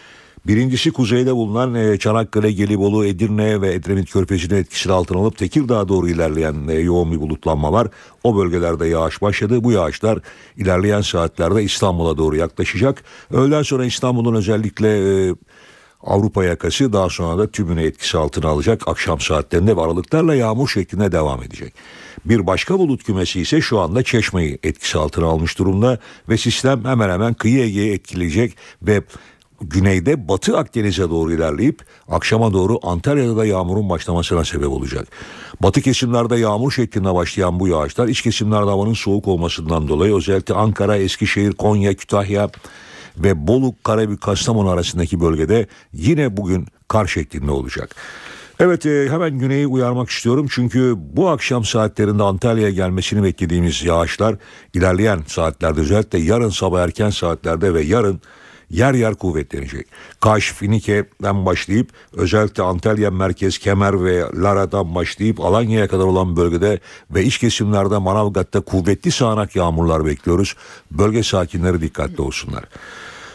Birincisi kuzeyde bulunan e, Çanakkale, Gelibolu, Edirne ve Edremit Körfezi'nin etkisini altına alıp Tekirdağ'a doğru ilerleyen e, yoğun bir bulutlanma var. O bölgelerde yağış başladı. Bu yağışlar ilerleyen saatlerde İstanbul'a doğru yaklaşacak. Öğleden sonra İstanbul'un özellikle e, Avrupa yakası daha sonra da tümünü etkisi altına alacak akşam saatlerinde ve aralıklarla yağmur şeklinde devam edecek. Bir başka bulut kümesi ise şu anda Çeşme'yi etkisi altına almış durumda ve sistem hemen hemen kıyı Ege'yi etkileyecek ve güneyde Batı Akdeniz'e doğru ilerleyip akşama doğru Antalya'da da yağmurun başlamasına sebep olacak. Batı kesimlerde yağmur şeklinde başlayan bu yağışlar iç kesimlerde havanın soğuk olmasından dolayı özellikle Ankara, Eskişehir, Konya, Kütahya ve Bolu, Karabük, Kastamonu arasındaki bölgede yine bugün kar şeklinde olacak. Evet e, hemen güneyi uyarmak istiyorum çünkü bu akşam saatlerinde Antalya'ya gelmesini beklediğimiz yağışlar ilerleyen saatlerde özellikle yarın sabah erken saatlerde ve yarın yer yer kuvvetlenecek. Kaş, Finike'den başlayıp özellikle Antalya merkez, Kemer ve Lara'dan başlayıp Alanya'ya kadar olan bölgede ve iç kesimlerde Manavgat'ta kuvvetli sağanak yağmurlar bekliyoruz. Bölge sakinleri dikkatli olsunlar.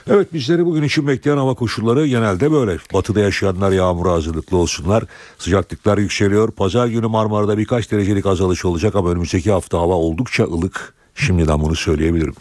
Evet bizleri bugün için bekleyen hava koşulları genelde böyle. Batıda yaşayanlar yağmura hazırlıklı olsunlar. Sıcaklıklar yükseliyor. Pazar günü Marmara'da birkaç derecelik azalış olacak ama önümüzdeki hafta hava oldukça ılık. Şimdiden bunu söyleyebilirim.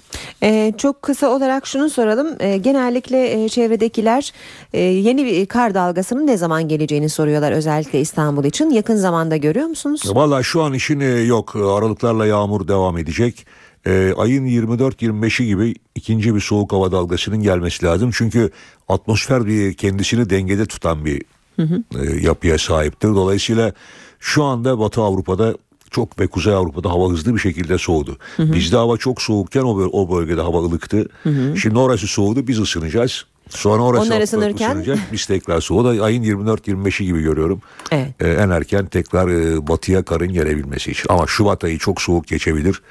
Ee, çok kısa olarak şunu soralım. Ee, genellikle e, çevredekiler e, yeni bir kar dalgasının ne zaman geleceğini soruyorlar özellikle İstanbul için. Yakın zamanda görüyor musunuz? Valla şu an işin e, yok. Aralıklarla yağmur devam edecek. e, ayın 24-25'i gibi ikinci bir soğuk hava dalgasının gelmesi lazım. Çünkü atmosfer bir kendisini dengede tutan bir Hı hı. e, yapıya sahiptir. Dolayısıyla şu anda Batı Avrupa'da çok ve Kuzey Avrupa'da hava hızlı bir şekilde soğudu. Hı hı. Bizde hava çok soğukken o, böl- o bölgede hava ılıktı. Hı hı. Şimdi orası soğudu biz ısınacağız. Sonra orası Onlar ısınırken... biz tekrar soğudu. Ayın 24-25'i gibi görüyorum. Evet. Ee, en erken tekrar e, batıya karın gelebilmesi için. Ama Şubat ayı çok soğuk geçebilir.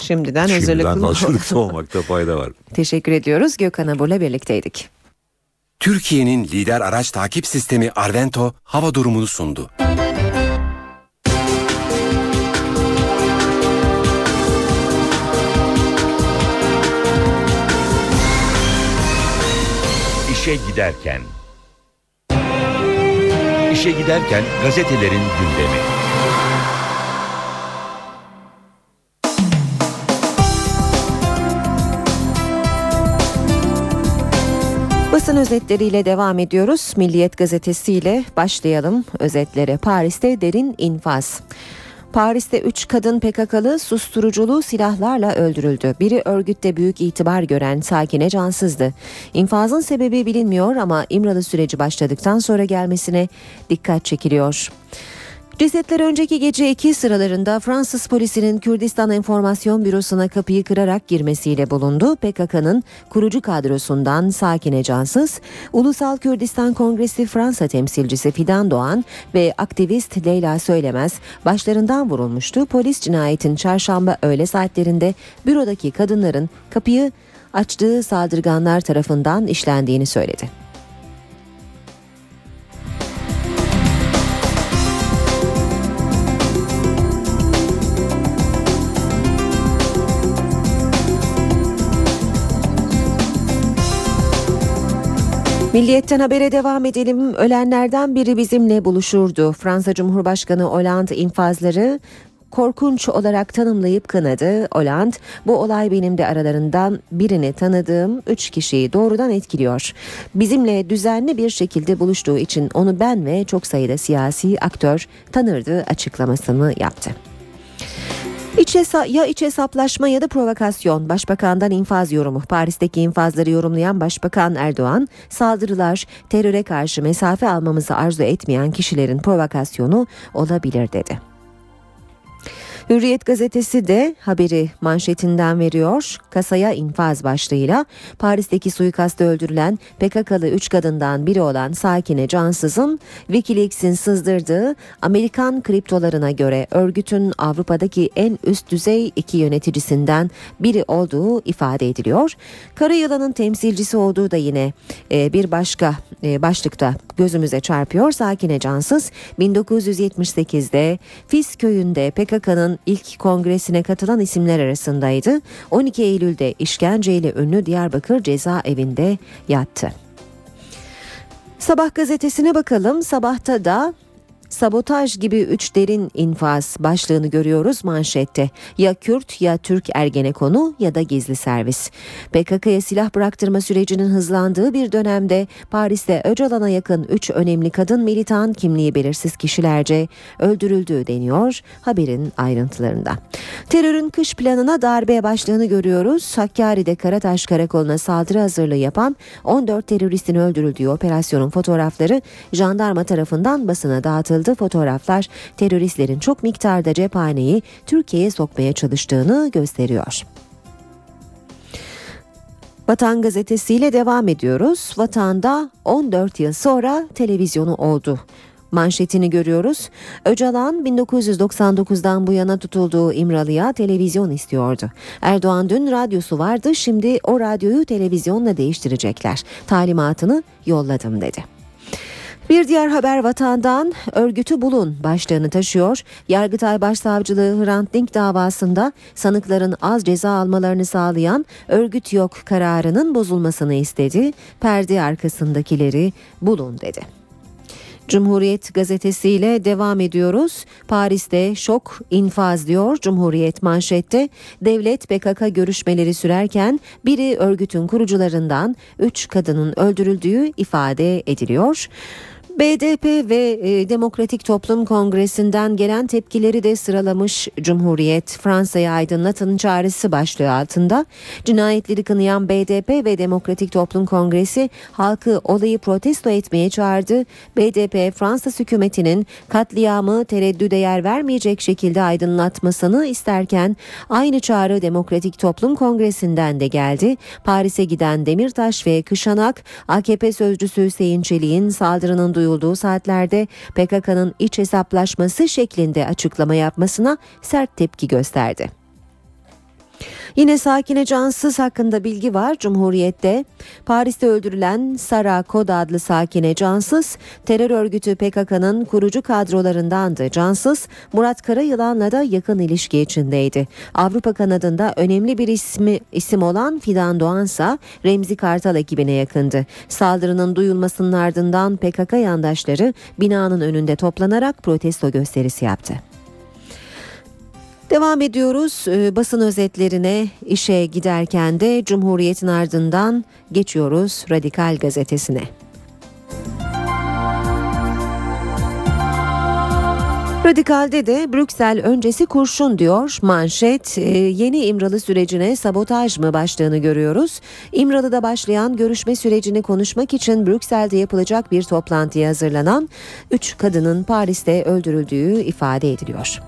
Şimdiden, Şimdiden hazırlıklı hazırlıklı olmakta fayda var. Teşekkür ediyoruz. Gökhan Abur'la birlikteydik. Türkiye'nin lider araç takip sistemi Arvento hava durumunu sundu. İşe giderken. İşe giderken gazetelerin gündemi. Basın özetleriyle devam ediyoruz. Milliyet gazetesiyle başlayalım özetlere. Paris'te derin infaz. Paris'te 3 kadın PKK'lı susturuculu silahlarla öldürüldü. Biri örgütte büyük itibar gören Sakine Cansız'dı. İnfazın sebebi bilinmiyor ama İmralı süreci başladıktan sonra gelmesine dikkat çekiliyor. Cesetler önceki gece iki sıralarında Fransız polisinin Kürdistan Enformasyon Bürosu'na kapıyı kırarak girmesiyle bulundu. PKK'nın kurucu kadrosundan Sakine Cansız, Ulusal Kürdistan Kongresi Fransa temsilcisi Fidan Doğan ve aktivist Leyla Söylemez başlarından vurulmuştu. Polis cinayetin çarşamba öğle saatlerinde bürodaki kadınların kapıyı açtığı saldırganlar tarafından işlendiğini söyledi. Milliyetten habere devam edelim. Ölenlerden biri bizimle buluşurdu. Fransa Cumhurbaşkanı Hollande infazları korkunç olarak tanımlayıp kınadı. Hollande bu olay benim de aralarından birini tanıdığım 3 kişiyi doğrudan etkiliyor. Bizimle düzenli bir şekilde buluştuğu için onu ben ve çok sayıda siyasi aktör tanırdı açıklamasını yaptı. İç hesa- ya iç hesaplaşma ya da provokasyon. Başbakandan infaz yorumu. Paris'teki infazları yorumlayan Başbakan Erdoğan, saldırılar teröre karşı mesafe almamızı arzu etmeyen kişilerin provokasyonu olabilir dedi. Hürriyet gazetesi de haberi manşetinden veriyor. Kasaya infaz başlığıyla Paris'teki suikastta öldürülen PKK'lı 3 kadından biri olan Sakine Cansız'ın Wikileaks'in sızdırdığı Amerikan kriptolarına göre örgütün Avrupa'daki en üst düzey iki yöneticisinden biri olduğu ifade ediliyor. Kara yılanın temsilcisi olduğu da yine e, bir başka e, başlıkta gözümüze çarpıyor. Sakine Cansız 1978'de Fis köyünde PKK'nın ilk kongresine katılan isimler arasındaydı. 12 Eylül'de işkenceyle ünlü Diyarbakır cezaevinde yattı. Sabah gazetesine bakalım. Sabahta da Sabotaj gibi üç derin infaz başlığını görüyoruz manşette. Ya Kürt ya Türk Ergenekonu ya da gizli servis. PKK'ya silah bıraktırma sürecinin hızlandığı bir dönemde Paris'te Öcalan'a yakın 3 önemli kadın militan kimliği belirsiz kişilerce öldürüldüğü deniyor haberin ayrıntılarında. Terörün kış planına darbe başlığını görüyoruz. Hakkari'de Karataş Karakolu'na saldırı hazırlığı yapan 14 teröristin öldürüldüğü operasyonun fotoğrafları jandarma tarafından basına dağıtıldı. Fotoğraflar teröristlerin çok miktarda cephaneyi Türkiye'ye sokmaya çalıştığını gösteriyor. Vatan gazetesiyle devam ediyoruz. Vatanda 14 yıl sonra televizyonu oldu. Manşetini görüyoruz. Öcalan 1999'dan bu yana tutulduğu İmralı'ya televizyon istiyordu. Erdoğan dün radyosu vardı şimdi o radyoyu televizyonla değiştirecekler. Talimatını yolladım dedi. Bir diğer haber vatandan örgütü bulun başlığını taşıyor. Yargıtay Başsavcılığı Hrant Dink davasında sanıkların az ceza almalarını sağlayan örgüt yok kararının bozulmasını istedi. Perde arkasındakileri bulun dedi. Cumhuriyet gazetesiyle devam ediyoruz. Paris'te şok infaz diyor Cumhuriyet manşette. Devlet PKK görüşmeleri sürerken biri örgütün kurucularından 3 kadının öldürüldüğü ifade ediliyor. BDP ve e, Demokratik Toplum Kongresi'nden gelen tepkileri de sıralamış Cumhuriyet. Fransa'yı aydınlatın çağrısı başlığı altında cinayetleri kınayan BDP ve Demokratik Toplum Kongresi halkı olayı protesto etmeye çağırdı. BDP Fransız hükümetinin katliamı tereddüde yer vermeyecek şekilde aydınlatmasını isterken aynı çağrı Demokratik Toplum Kongresi'nden de geldi. Paris'e giden Demirtaş ve Kışanak AKP sözcüsü Hüseyin Çelik'in saldırının duyulduğu saatlerde PKK'nın iç hesaplaşması şeklinde açıklama yapmasına sert tepki gösterdi. Yine Sakine Cansız hakkında bilgi var Cumhuriyet'te. Paris'te öldürülen Sara Kod adlı Sakine Cansız terör örgütü PKK'nın kurucu kadrolarındandı. Cansız Murat Karayılan'la da yakın ilişki içindeydi. Avrupa kanadında önemli bir ismi isim olan Fidan Doğansa Remzi Kartal ekibine yakındı. Saldırının duyulmasının ardından PKK yandaşları binanın önünde toplanarak protesto gösterisi yaptı. Devam ediyoruz Ee, basın özetlerine işe giderken de Cumhuriyet'in ardından geçiyoruz Radikal gazetesine. Radikal'de de Brüksel öncesi kurşun diyor manşet Ee, yeni İmralı sürecine sabotaj mı başlığını görüyoruz. İmralı'da başlayan görüşme sürecini konuşmak için Brüksel'de yapılacak bir toplantıya hazırlanan 3 kadının Paris'te öldürüldüğü ifade ediliyor.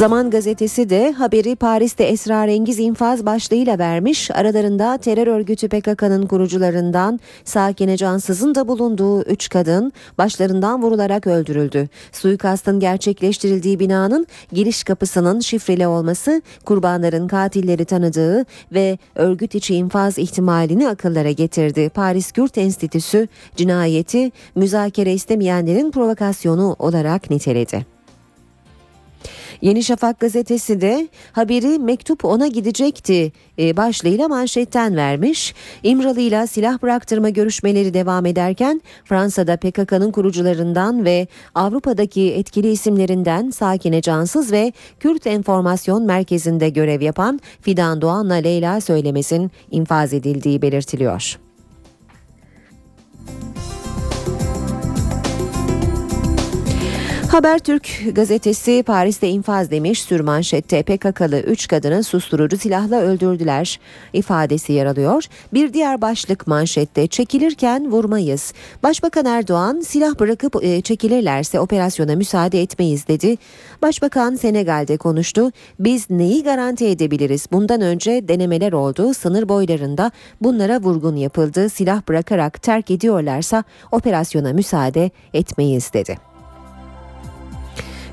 Zaman gazetesi de haberi Paris'te esrarengiz infaz başlığıyla vermiş. Aralarında terör örgütü PKK'nın kurucularından Sakine Cansız'ın da bulunduğu 3 kadın başlarından vurularak öldürüldü. Suikastın gerçekleştirildiği binanın giriş kapısının şifreli olması kurbanların katilleri tanıdığı ve örgüt içi infaz ihtimalini akıllara getirdi. Paris Kürt Enstitüsü cinayeti müzakere istemeyenlerin provokasyonu olarak niteledi. Yeni Şafak gazetesi de haberi mektup ona gidecekti e, başlığıyla manşetten vermiş. İmralı ile silah bıraktırma görüşmeleri devam ederken Fransa'da PKK'nın kurucularından ve Avrupa'daki etkili isimlerinden Sakine Cansız ve Kürt Enformasyon Merkezi'nde görev yapan Fidan Doğan'la Leyla Söylemez'in infaz edildiği belirtiliyor. Habertürk gazetesi Paris'te infaz demiş sürmanşette PKK'lı 3 kadını susturucu silahla öldürdüler ifadesi yer alıyor. Bir diğer başlık manşette çekilirken vurmayız. Başbakan Erdoğan silah bırakıp e, çekilirlerse operasyona müsaade etmeyiz dedi. Başbakan Senegal'de konuştu. Biz neyi garanti edebiliriz? Bundan önce denemeler oldu. Sınır boylarında bunlara vurgun yapıldı. Silah bırakarak terk ediyorlarsa operasyona müsaade etmeyiz dedi.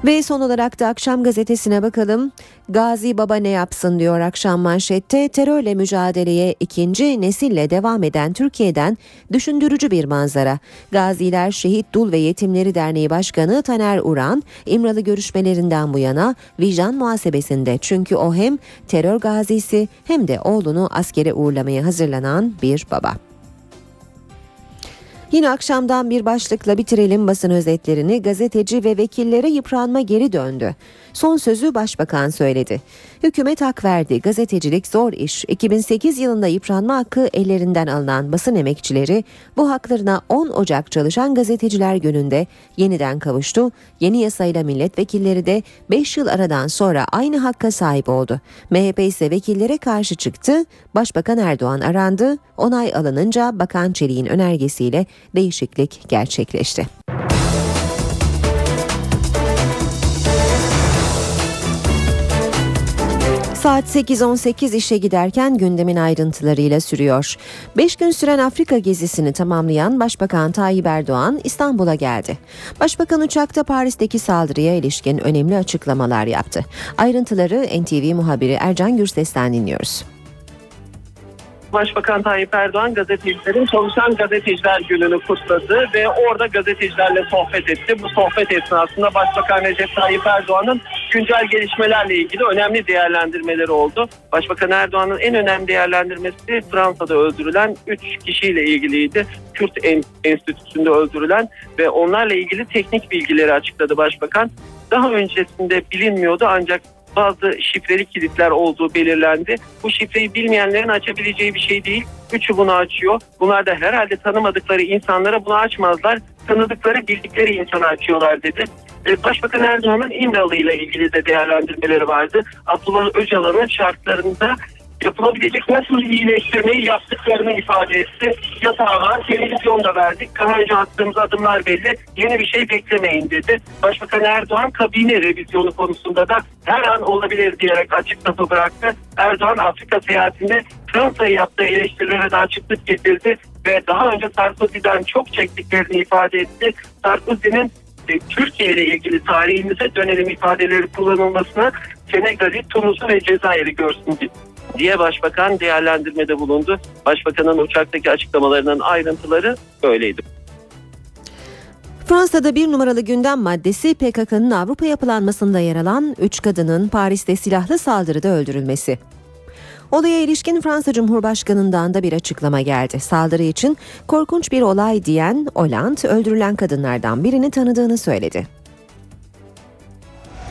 Ve son olarak da akşam gazetesine bakalım. Gazi Baba ne yapsın diyor akşam manşette. Terörle mücadeleye ikinci nesille devam eden Türkiye'den düşündürücü bir manzara. Gaziler Şehit Dul ve Yetimleri Derneği Başkanı Taner Uran, İmralı görüşmelerinden bu yana vicdan muhasebesinde. Çünkü o hem terör gazisi hem de oğlunu askere uğurlamaya hazırlanan bir baba. Yine akşamdan bir başlıkla bitirelim basın özetlerini. Gazeteci ve vekillere yıpranma geri döndü. Son sözü başbakan söyledi. Hükümet hak verdi. Gazetecilik zor iş. 2008 yılında yıpranma hakkı ellerinden alınan basın emekçileri bu haklarına 10 Ocak çalışan gazeteciler gününde yeniden kavuştu. Yeni yasayla milletvekilleri de 5 yıl aradan sonra aynı hakka sahip oldu. MHP ise vekillere karşı çıktı. Başbakan Erdoğan arandı. Onay alınınca Bakan Çelik'in önergesiyle değişiklik gerçekleşti. Saat 8.18 işe giderken gündemin ayrıntılarıyla sürüyor. 5 gün süren Afrika gezisini tamamlayan Başbakan Tayyip Erdoğan İstanbul'a geldi. Başbakan uçakta Paris'teki saldırıya ilişkin önemli açıklamalar yaptı. Ayrıntıları NTV muhabiri Ercan Gürses'ten dinliyoruz. Başbakan Tayyip Erdoğan gazetecilerin çalışan gazeteciler gününü kutladı ve orada gazetecilerle sohbet etti. Bu sohbet esnasında Başbakan Recep Tayyip Erdoğan'ın güncel gelişmelerle ilgili önemli değerlendirmeleri oldu. Başbakan Erdoğan'ın en önemli değerlendirmesi Fransa'da öldürülen 3 kişiyle ilgiliydi. Kürt Enstitüsü'nde öldürülen ve onlarla ilgili teknik bilgileri açıkladı Başbakan. Daha öncesinde bilinmiyordu ancak bazı şifreli kilitler olduğu belirlendi. Bu şifreyi bilmeyenlerin açabileceği bir şey değil. Üçü bunu açıyor. Bunlar da herhalde tanımadıkları insanlara bunu açmazlar. Tanıdıkları, bildikleri insana açıyorlar dedi. E, Başbakan Erdoğan'ın İmralı ile ilgili de değerlendirmeleri vardı. Abdullah Öcalan'ın şartlarında yapılabilecek nasıl iyileştirmeyi yaptıklarını ifade etti. Yatağı var, televizyon da verdik. Daha önce attığımız adımlar belli. Yeni bir şey beklemeyin dedi. Başbakan Erdoğan kabine revizyonu konusunda da her an olabilir diyerek açık lafı bıraktı. Erdoğan Afrika seyahatinde Fransa'ya yaptığı eleştirilere de açıklık getirdi ve daha önce Sarkozy'den çok çektiklerini ifade etti. Sarkozy'nin e, Türkiye ile ilgili tarihimize dönelim ifadeleri kullanılmasına Senegal'i, Tunus'u ve Cezayir'i görsün diye başbakan değerlendirmede bulundu. Başbakanın uçaktaki açıklamalarının ayrıntıları böyleydi. Fransa'da bir numaralı gündem maddesi PKK'nın Avrupa yapılanmasında yer alan 3 kadının Paris'te silahlı saldırıda öldürülmesi. Olaya ilişkin Fransa Cumhurbaşkanı'ndan da bir açıklama geldi. Saldırı için korkunç bir olay diyen Hollande öldürülen kadınlardan birini tanıdığını söyledi.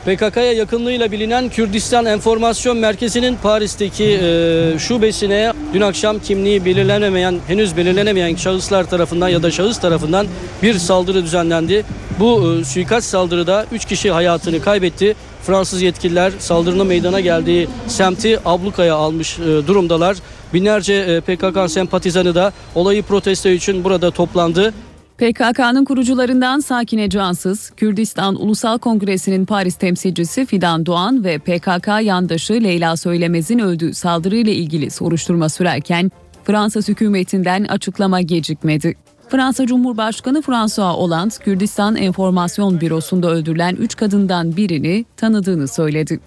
PKK'ya yakınlığıyla bilinen Kürdistan Enformasyon Merkezi'nin Paris'teki e, şubesine dün akşam kimliği belirlenemeyen, henüz belirlenemeyen şahıslar tarafından ya da şahıs tarafından bir saldırı düzenlendi. Bu e, suikast saldırıda 3 kişi hayatını kaybetti. Fransız yetkililer saldırının meydana geldiği semti ablukaya almış e, durumdalar. Binlerce e, PKK sempatizanı da olayı protesto için burada toplandı. PKK'nın kurucularından Sakine Cansız, Kürdistan Ulusal Kongresi'nin Paris temsilcisi Fidan Doğan ve PKK yandaşı Leyla Söylemez'in öldüğü saldırıyla ilgili soruşturma sürerken Fransız hükümetinden açıklama gecikmedi. Fransa Cumhurbaşkanı François Hollande, Kürdistan Enformasyon Bürosu'nda öldürülen 3 kadından birini tanıdığını söyledi.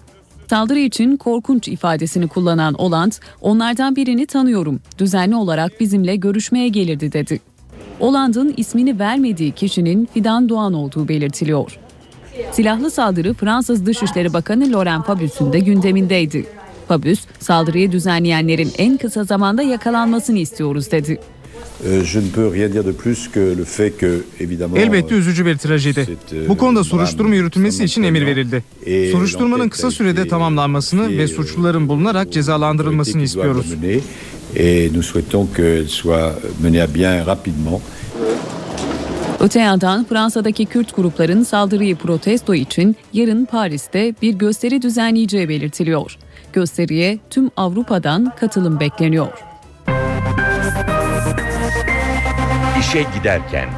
Saldırı için korkunç ifadesini kullanan Hollande, onlardan birini tanıyorum, düzenli olarak bizimle görüşmeye gelirdi dedi. Hollande'ın ismini vermediği kişinin Fidan Doğan olduğu belirtiliyor. Silahlı saldırı Fransız Dışişleri Bakanı Laurent Fabius'un da gündemindeydi. Fabius, saldırıyı düzenleyenlerin en kısa zamanda yakalanmasını istiyoruz dedi. Elbette üzücü bir trajedi. Bu konuda soruşturma yürütülmesi için emir verildi. Soruşturmanın kısa sürede tamamlanmasını ve suçluların bulunarak cezalandırılmasını istiyoruz. Et nous souhaitons qu'elle soit menée à bien rapidement. Öte yandan Fransa'daki Kürt grupların saldırıyı protesto için yarın Paris'te bir gösteri düzenleyeceği belirtiliyor. Gösteriye tüm Avrupa'dan katılım bekleniyor. İşe giderken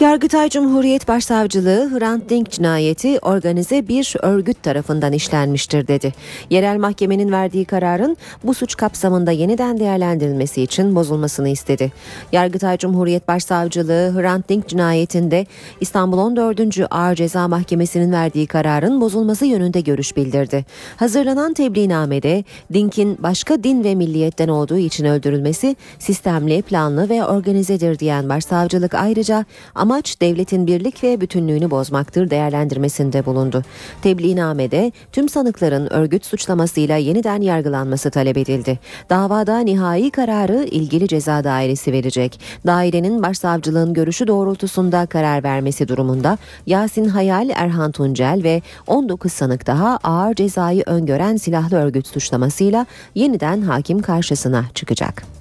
Yargıtay Cumhuriyet Başsavcılığı Hrant Dink cinayeti organize bir örgüt tarafından işlenmiştir dedi. Yerel mahkemenin verdiği kararın bu suç kapsamında yeniden değerlendirilmesi için bozulmasını istedi. Yargıtay Cumhuriyet Başsavcılığı Hrant Dink cinayetinde İstanbul 14. Ağır Ceza Mahkemesi'nin verdiği kararın bozulması yönünde görüş bildirdi. Hazırlanan tebliğnamede Dink'in başka din ve milliyetten olduğu için öldürülmesi sistemli, planlı ve organizedir diyen başsavcılık ayrıca amaç devletin birlik ve bütünlüğünü bozmaktır değerlendirmesinde bulundu. Tebliğnamede tüm sanıkların örgüt suçlamasıyla yeniden yargılanması talep edildi. Davada nihai kararı ilgili ceza dairesi verecek. Dairenin başsavcılığın görüşü doğrultusunda karar vermesi durumunda Yasin Hayal, Erhan Tuncel ve 19 sanık daha ağır cezayı öngören silahlı örgüt suçlamasıyla yeniden hakim karşısına çıkacak.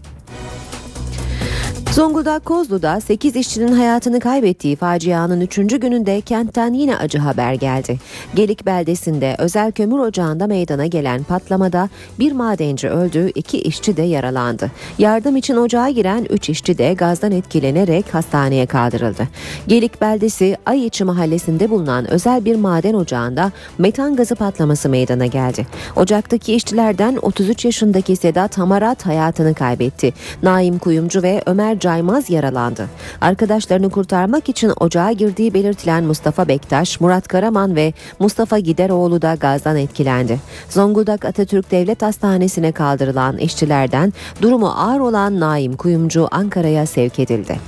Zonguldak Kozlu'da 8 işçinin hayatını kaybettiği facianın 3. gününde kentten yine acı haber geldi. Gelik beldesinde özel kömür ocağında meydana gelen patlamada bir madenci öldü, iki işçi de yaralandı. Yardım için ocağa giren 3 işçi de gazdan etkilenerek hastaneye kaldırıldı. Gelik beldesi Ayıçı mahallesinde bulunan özel bir maden ocağında metan gazı patlaması meydana geldi. Ocaktaki işçilerden 33 yaşındaki Sedat Hamarat hayatını kaybetti. Naim Kuyumcu ve Ömer Caymaz yaralandı. Arkadaşlarını kurtarmak için ocağa girdiği belirtilen Mustafa Bektaş, Murat Karaman ve Mustafa Gideroğlu da gazdan etkilendi. Zonguldak Atatürk Devlet Hastanesi'ne kaldırılan işçilerden durumu ağır olan Naim Kuyumcu Ankara'ya sevk edildi.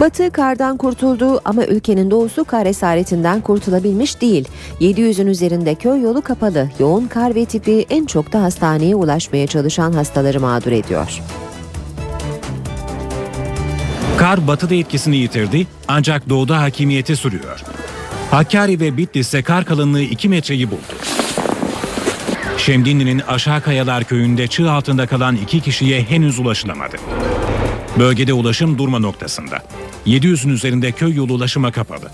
Batı kardan kurtuldu ama ülkenin doğusu kar esaretinden kurtulabilmiş değil. 700'ün üzerinde köy yolu kapalı. Yoğun kar ve tipi en çok da hastaneye ulaşmaya çalışan hastaları mağdur ediyor. Kar batıda etkisini yitirdi ancak doğuda hakimiyeti sürüyor. Hakkari ve Bitlis'te kar kalınlığı 2 metreyi buldu. Şemdinli'nin Aşağı Kayalar köyünde çığ altında kalan iki kişiye henüz ulaşılamadı. Bölgede ulaşım durma noktasında. 700'ün üzerinde köy yolu ulaşıma kapalı.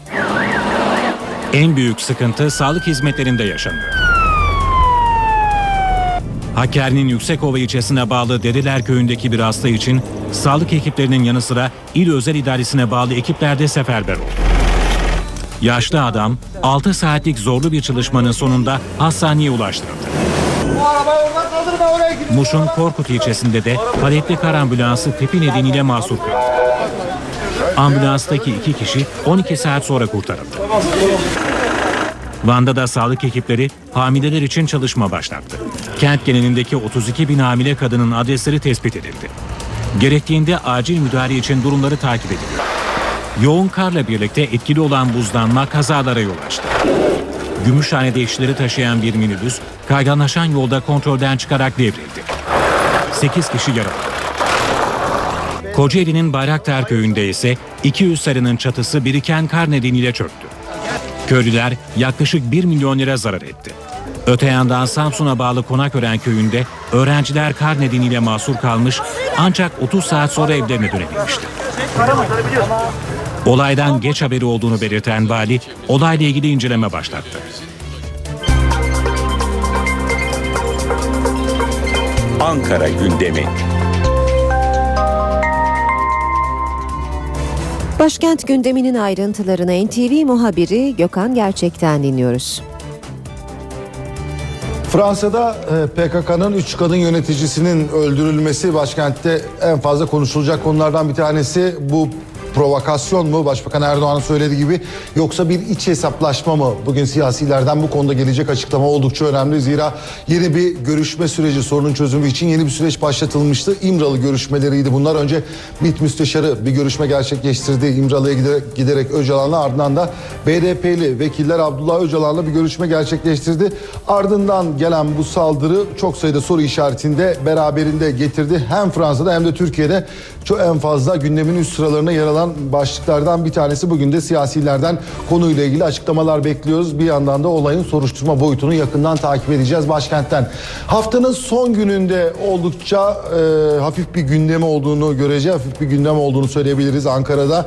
En büyük sıkıntı sağlık hizmetlerinde yaşanıyor. Hakkari'nin Yüksekova ilçesine bağlı Dedeler köyündeki bir hasta için sağlık ekiplerinin yanı sıra il özel idaresine bağlı ekipler de seferber oldu. Yaşlı adam 6 saatlik zorlu bir çalışmanın sonunda hastaneye ulaştırıldı. Muş'un Korkut ilçesinde de paletli kar ambulansı tipi nedeniyle mahsur kaldı. Ambulanstaki iki kişi 12 saat sonra kurtarıldı. Van'da da sağlık ekipleri hamileler için çalışma başlattı. Kent genelindeki 32 bin hamile kadının adresleri tespit edildi. Gerektiğinde acil müdahale için durumları takip ediliyor. Yoğun karla birlikte etkili olan buzlanma kazalara yol açtı. Gümüşhane'de işleri taşıyan bir minibüs kayganlaşan yolda kontrolden çıkarak devrildi. 8 kişi yaralandı. Kocaeli'nin Bayraktar köyünde ise 200 sarının çatısı biriken kar nedeniyle çöktü. Köylüler yaklaşık 1 milyon lira zarar etti. Öte yandan Samsun'a bağlı Konakören köyünde öğrenciler kar nedeniyle mahsur kalmış ancak 30 saat sonra evlerine dönebilmişti. Olaydan geç haberi olduğunu belirten vali olayla ilgili inceleme başlattı. Ankara gündemi. Başkent gündeminin ayrıntılarını NTV muhabiri Gökhan Gerçek'ten dinliyoruz. Fransa'da e, PKK'nın 3 kadın yöneticisinin öldürülmesi başkentte en fazla konuşulacak konulardan bir tanesi. Bu provokasyon mu Başbakan Erdoğan'ın söylediği gibi yoksa bir iç hesaplaşma mı? Bugün siyasilerden bu konuda gelecek açıklama oldukça önemli. Zira yeni bir görüşme süreci sorunun çözümü için yeni bir süreç başlatılmıştı. İmralı görüşmeleriydi bunlar. Önce MİT Müsteşarı bir görüşme gerçekleştirdi. İmralı'ya giderek, giderek Öcalan'la ardından da BDP'li vekiller Abdullah Öcalan'la bir görüşme gerçekleştirdi. Ardından gelen bu saldırı çok sayıda soru işaretinde beraberinde getirdi. Hem Fransa'da hem de Türkiye'de çok en fazla gündemin üst sıralarına yer alan başlıklardan bir tanesi. Bugün de siyasilerden konuyla ilgili açıklamalar bekliyoruz. Bir yandan da olayın soruşturma boyutunu yakından takip edeceğiz başkentten. Haftanın son gününde oldukça e, hafif bir gündemi olduğunu göreceğiz. Hafif bir gündem olduğunu söyleyebiliriz Ankara'da.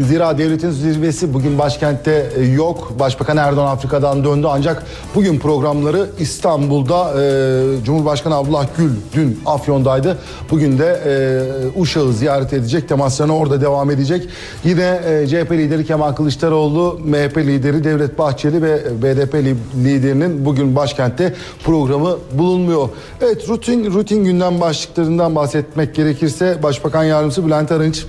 Zira devletin zirvesi bugün başkentte e, yok. Başbakan Erdoğan Afrika'dan döndü ancak bugün programları İstanbul'da e, Cumhurbaşkanı Abdullah Gül dün Afyon'daydı. Bugün de e, Uşak'ı ziyaret edecek. Temaslarına orada devam edecek. Yine e, CHP lideri Kemal Kılıçdaroğlu, MHP lideri Devlet Bahçeli ve BDP liderinin bugün başkentte programı bulunmuyor. Evet rutin rutin gündem başlıklarından bahsetmek gerekirse Başbakan Yardımcısı Bülent Arınç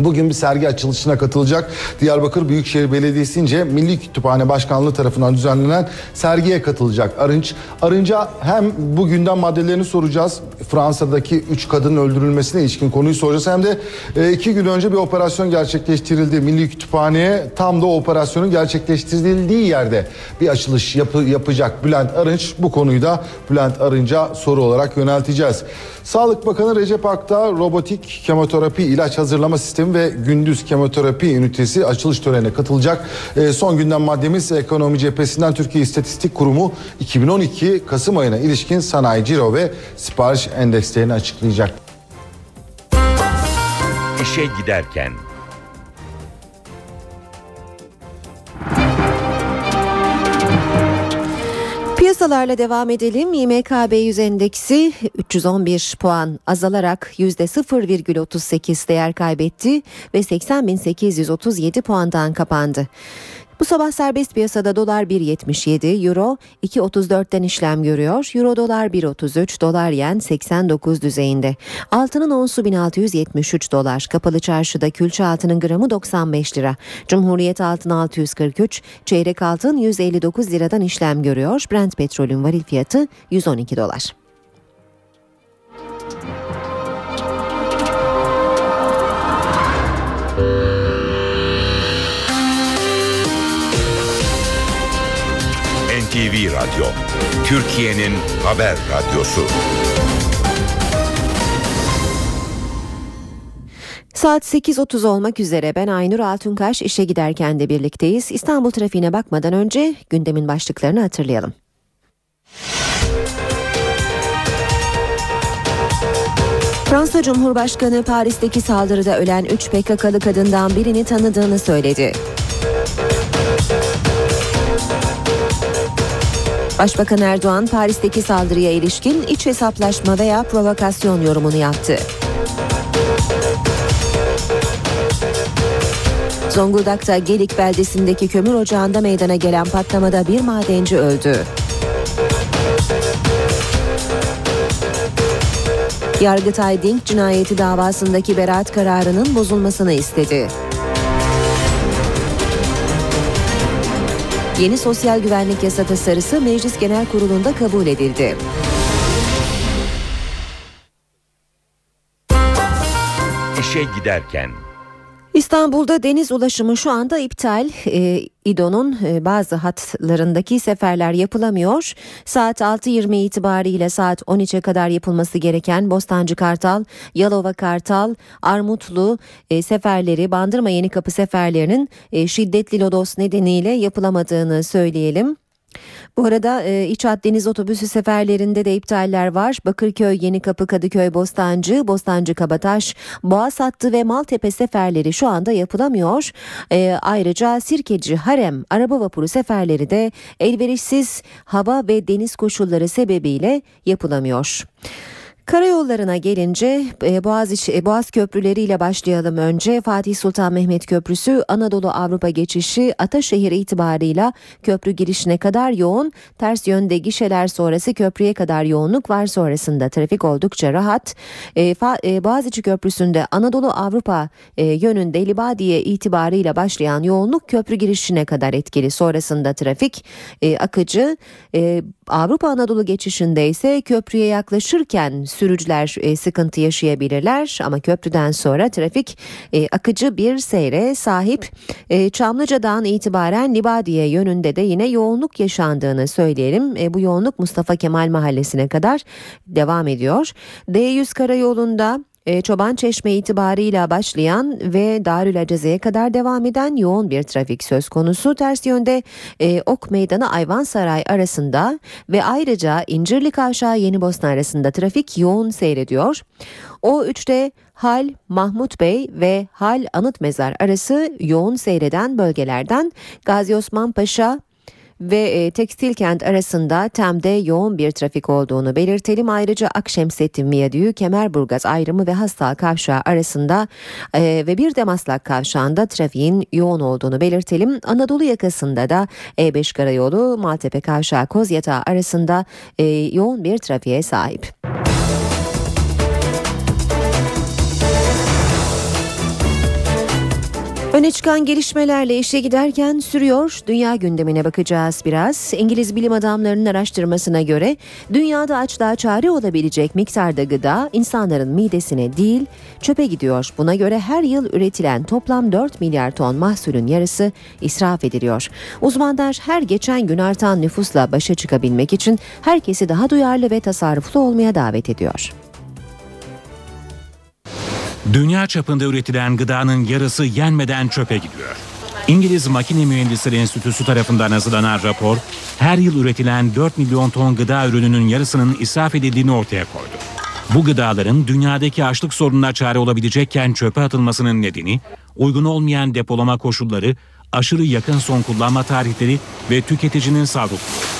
Bugün bir sergi açılışına katılacak. Diyarbakır Büyükşehir Belediyesi'nce Milli Kütüphane Başkanlığı tarafından düzenlenen sergiye katılacak Arınç. Arınç'a hem bu gündem maddelerini soracağız. Fransa'daki 3 kadının öldürülmesine ilişkin konuyu soracağız. Hem de e, iki gün önce bir operasyon gerçekleştirildi. Milli Kütüphane'ye tam da o operasyonun gerçekleştirildiği yerde bir açılış yapı, yapacak Bülent Arınç. Bu konuyu da Bülent Arınç'a soru olarak yönelteceğiz. Sağlık Bakanı Recep Akta robotik kemoterapi ilaç hazırlama sistemi ve gündüz kemoterapi ünitesi açılış törenine katılacak. E, son gündem maddemiz ekonomi cephesinden Türkiye İstatistik Kurumu 2012 Kasım ayına ilişkin sanayi ciro ve sipariş endekslerini açıklayacak. İşe giderken Piyasalarla devam edelim. İMKB 100 endeksi 311 puan azalarak %0,38 değer kaybetti ve 80.837 puandan kapandı. Bu sabah serbest piyasada dolar 1.77, euro 2.34'ten işlem görüyor. Euro dolar 1.33, dolar yen 89 düzeyinde. Altının onsu 1673 dolar. Kapalı çarşıda külçe altının gramı 95 lira. Cumhuriyet altın 643, çeyrek altın 159 liradan işlem görüyor. Brent petrolün varil fiyatı 112 dolar. NTV Radyo, Türkiye'nin haber radyosu. Saat 8.30 olmak üzere ben Aynur Altunkaş işe giderken de birlikteyiz. İstanbul trafiğine bakmadan önce gündemin başlıklarını hatırlayalım. Fransa Cumhurbaşkanı Paris'teki saldırıda ölen 3 PKK'lı kadından birini tanıdığını söyledi. Başbakan Erdoğan Paris'teki saldırıya ilişkin iç hesaplaşma veya provokasyon yorumunu yaptı. Zonguldak'ta Gelik beldesindeki kömür ocağında meydana gelen patlamada bir madenci öldü. Yargıtay Dink cinayeti davasındaki beraat kararının bozulmasını istedi. Yeni sosyal güvenlik yasa tasarısı Meclis Genel Kurulu'nda kabul edildi. İşe giderken İstanbul'da deniz ulaşımı şu anda iptal. Ee, İDO'nun e, bazı hatlarındaki seferler yapılamıyor. Saat 6.20 itibariyle saat 13'e kadar yapılması gereken Bostancı Kartal, Yalova Kartal, Armutlu e, seferleri, Bandırma Yenikapı seferlerinin e, şiddetli lodos nedeniyle yapılamadığını söyleyelim. Bu arada e, İç Hat Deniz Otobüsü seferlerinde de iptaller var. Bakırköy, Yenikapı, Kadıköy, Bostancı, Bostancı, Kabataş, Boğaz hattı ve Maltepe seferleri şu anda yapılamıyor. E, ayrıca Sirkeci, Harem, araba vapuru seferleri de elverişsiz hava ve deniz koşulları sebebiyle yapılamıyor. Karayollarına gelince e, Boğaz, e, Boğaz köprüleriyle başlayalım önce. Fatih Sultan Mehmet Köprüsü Anadolu Avrupa geçişi Ataşehir itibarıyla köprü girişine kadar yoğun. Ters yönde gişeler sonrası köprüye kadar yoğunluk var. Sonrasında trafik oldukça rahat. E, Boğaziçi Köprüsü'nde Anadolu Avrupa yönünde Libadiye itibarıyla başlayan yoğunluk köprü girişine kadar etkili. Sonrasında trafik akıcı. Avrupa Anadolu geçişinde ise köprüye yaklaşırken sürücüler e, sıkıntı yaşayabilirler ama köprüden sonra trafik e, akıcı bir seyre sahip. E, Çamlıca'dan itibaren Libadiye yönünde de yine yoğunluk yaşandığını söyleyelim. Bu yoğunluk Mustafa Kemal Mahallesi'ne kadar devam ediyor. D100 karayolunda Çoban Çeşme itibarıyla başlayan ve Darül Aceze'ye kadar devam eden yoğun bir trafik söz konusu. Ters yönde e, Ok Meydanı Ayvansaray arasında ve ayrıca İncirli Kavşağı Yeni Bosna arasında trafik yoğun seyrediyor. O 3'te Hal Mahmut Bey ve Hal Anıt Mezar arası yoğun seyreden bölgelerden Gazi Osman Paşa ve e, tekstil kent arasında Tem'de yoğun bir trafik olduğunu belirtelim. Ayrıca Akşemsettin Viyadüğü, Kemerburgaz ayrımı ve Hastal Kavşağı arasında e, ve bir de Maslak Kavşağı'nda trafiğin yoğun olduğunu belirtelim. Anadolu yakasında da E5 Karayolu, Maltepe Kavşağı, Kozyatağı arasında e, yoğun bir trafiğe sahip. Öne çıkan gelişmelerle işe giderken sürüyor. Dünya gündemine bakacağız biraz. İngiliz bilim adamlarının araştırmasına göre dünyada açlığa çare olabilecek miktarda gıda insanların midesine değil çöpe gidiyor. Buna göre her yıl üretilen toplam 4 milyar ton mahsulün yarısı israf ediliyor. Uzmanlar her geçen gün artan nüfusla başa çıkabilmek için herkesi daha duyarlı ve tasarruflu olmaya davet ediyor. Dünya çapında üretilen gıdanın yarısı yenmeden çöpe gidiyor. İngiliz Makine Mühendisleri Enstitüsü tarafından hazırlanan rapor, her yıl üretilen 4 milyon ton gıda ürününün yarısının israf edildiğini ortaya koydu. Bu gıdaların dünyadaki açlık sorununa çare olabilecekken çöpe atılmasının nedeni, uygun olmayan depolama koşulları, aşırı yakın son kullanma tarihleri ve tüketicinin savrukluğu.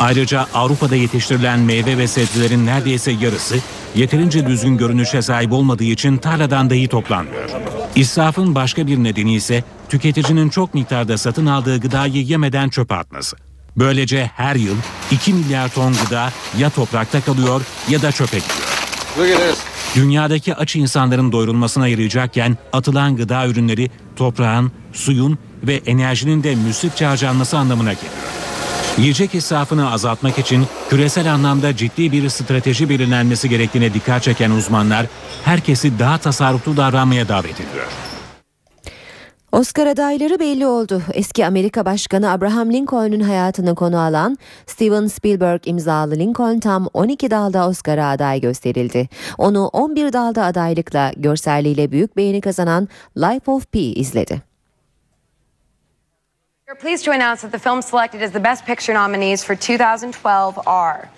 Ayrıca Avrupa'da yetiştirilen meyve ve sebzelerin neredeyse yarısı yeterince düzgün görünüşe sahip olmadığı için tarladan dahi toplanmıyor. İsrafın başka bir nedeni ise tüketicinin çok miktarda satın aldığı gıdayı yemeden çöpe atması. Böylece her yıl 2 milyar ton gıda ya toprakta kalıyor ya da çöpe gidiyor. Dünyadaki aç insanların doyurulmasına yarayacakken atılan gıda ürünleri toprağın, suyun ve enerjinin de müsrifçe harcanması anlamına geliyor. Yiyecek israfını azaltmak için küresel anlamda ciddi bir strateji belirlenmesi gerektiğine dikkat çeken uzmanlar herkesi daha tasarruflu davranmaya davet ediyor. Oscar adayları belli oldu. Eski Amerika Başkanı Abraham Lincoln'un hayatını konu alan Steven Spielberg imzalı Lincoln tam 12 dalda Oscar'a aday gösterildi. Onu 11 dalda adaylıkla görselliğiyle büyük beğeni kazanan Life of Pi izledi. We're pleased to announce that the films selected as the Best Picture nominees for 2012 are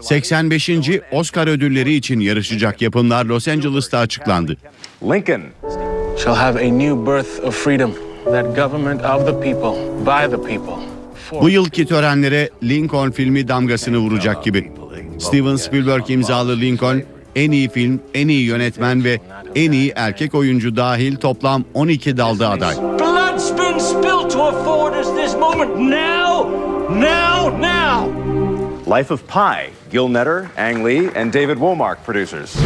85. Oscar ödülleri için yarışacak yapımlar Los Angeles'ta açıklandı. Lincoln shall have a new birth of freedom, that government of the people, by the people. Bu yılki törenlere Lincoln filmi damgasını vuracak gibi. Steven Spielberg imzalı Lincoln, en iyi film, en iyi yönetmen ve en iyi erkek oyuncu dahil toplam 12 dalda aday. Moment. Now, now, now. Life of Pi, Gil Netter, Ang Lee, and David Womark producers.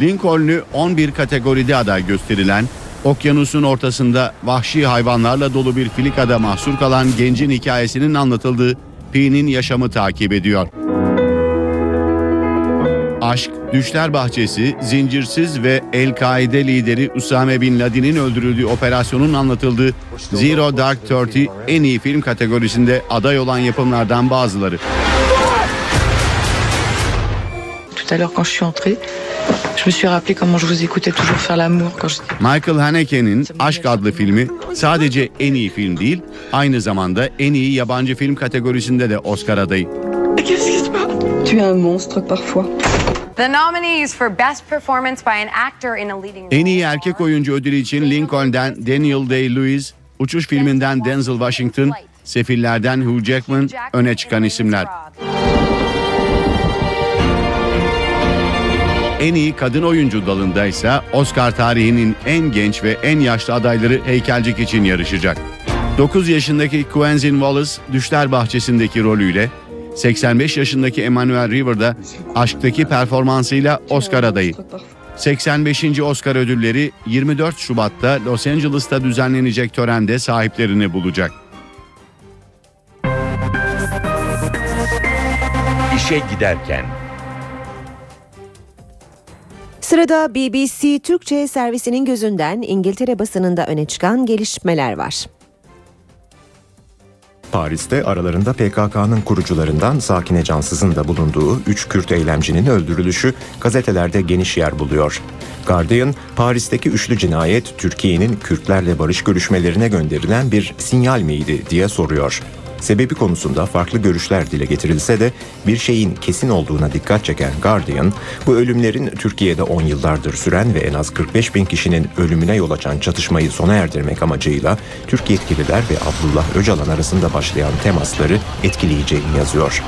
Lincoln'ü 11 kategoride aday gösterilen, okyanusun ortasında vahşi hayvanlarla dolu bir filikada mahsur kalan gencin hikayesinin anlatıldığı Pi'nin yaşamı takip ediyor. Aşk, Düşler Bahçesi, Zincirsiz ve El-Kaide lideri Usame Bin Laden'in öldürüldüğü operasyonun anlatıldığı Zero Dark Thirty en iyi film kategorisinde aday olan yapımlardan bazıları. Tout à l'heure, quand je suis entrée, je me suis rappelé comment je vous écoutais toujours faire l'amour quand j'étais. Michael Haneke'nin Aşk adlı filmi sadece en iyi film değil, aynı zamanda en iyi yabancı film kategorisinde de Oscar adayı. Tu es un monstre parfois. The nominees for Best Performance by an Actor in a Leading En iyi erkek oyuncu ödülü için Lincoln'den Daniel Day-Lewis, Uçuş filminden Denzel Washington, Sefillerden Hugh Jackman öne çıkan isimler. En iyi kadın oyuncu dalında ise Oscar tarihinin en genç ve en yaşlı adayları heykelcik için yarışacak. 9 yaşındaki Quentin Wallace Düşler Bahçesi'ndeki rolüyle, 85 yaşındaki Emmanuel River da aşktaki performansıyla Oscar adayı. 85. Oscar ödülleri 24 Şubat'ta Los Angeles'ta düzenlenecek törende sahiplerini bulacak. İşe giderken Sırada BBC Türkçe servisinin gözünden İngiltere basınında öne çıkan gelişmeler var. Paris'te aralarında PKK'nın kurucularından Sakine Cansız'ın da bulunduğu 3 Kürt eylemcinin öldürülüşü gazetelerde geniş yer buluyor. Guardian, Paris'teki üçlü cinayet Türkiye'nin Kürtlerle barış görüşmelerine gönderilen bir sinyal miydi diye soruyor. Sebebi konusunda farklı görüşler dile getirilse de bir şeyin kesin olduğuna dikkat çeken Guardian, bu ölümlerin Türkiye'de 10 yıllardır süren ve en az 45 bin kişinin ölümüne yol açan çatışmayı sona erdirmek amacıyla Türk yetkililer ve Abdullah Öcalan arasında başlayan temasları etkileyeceğini yazıyor.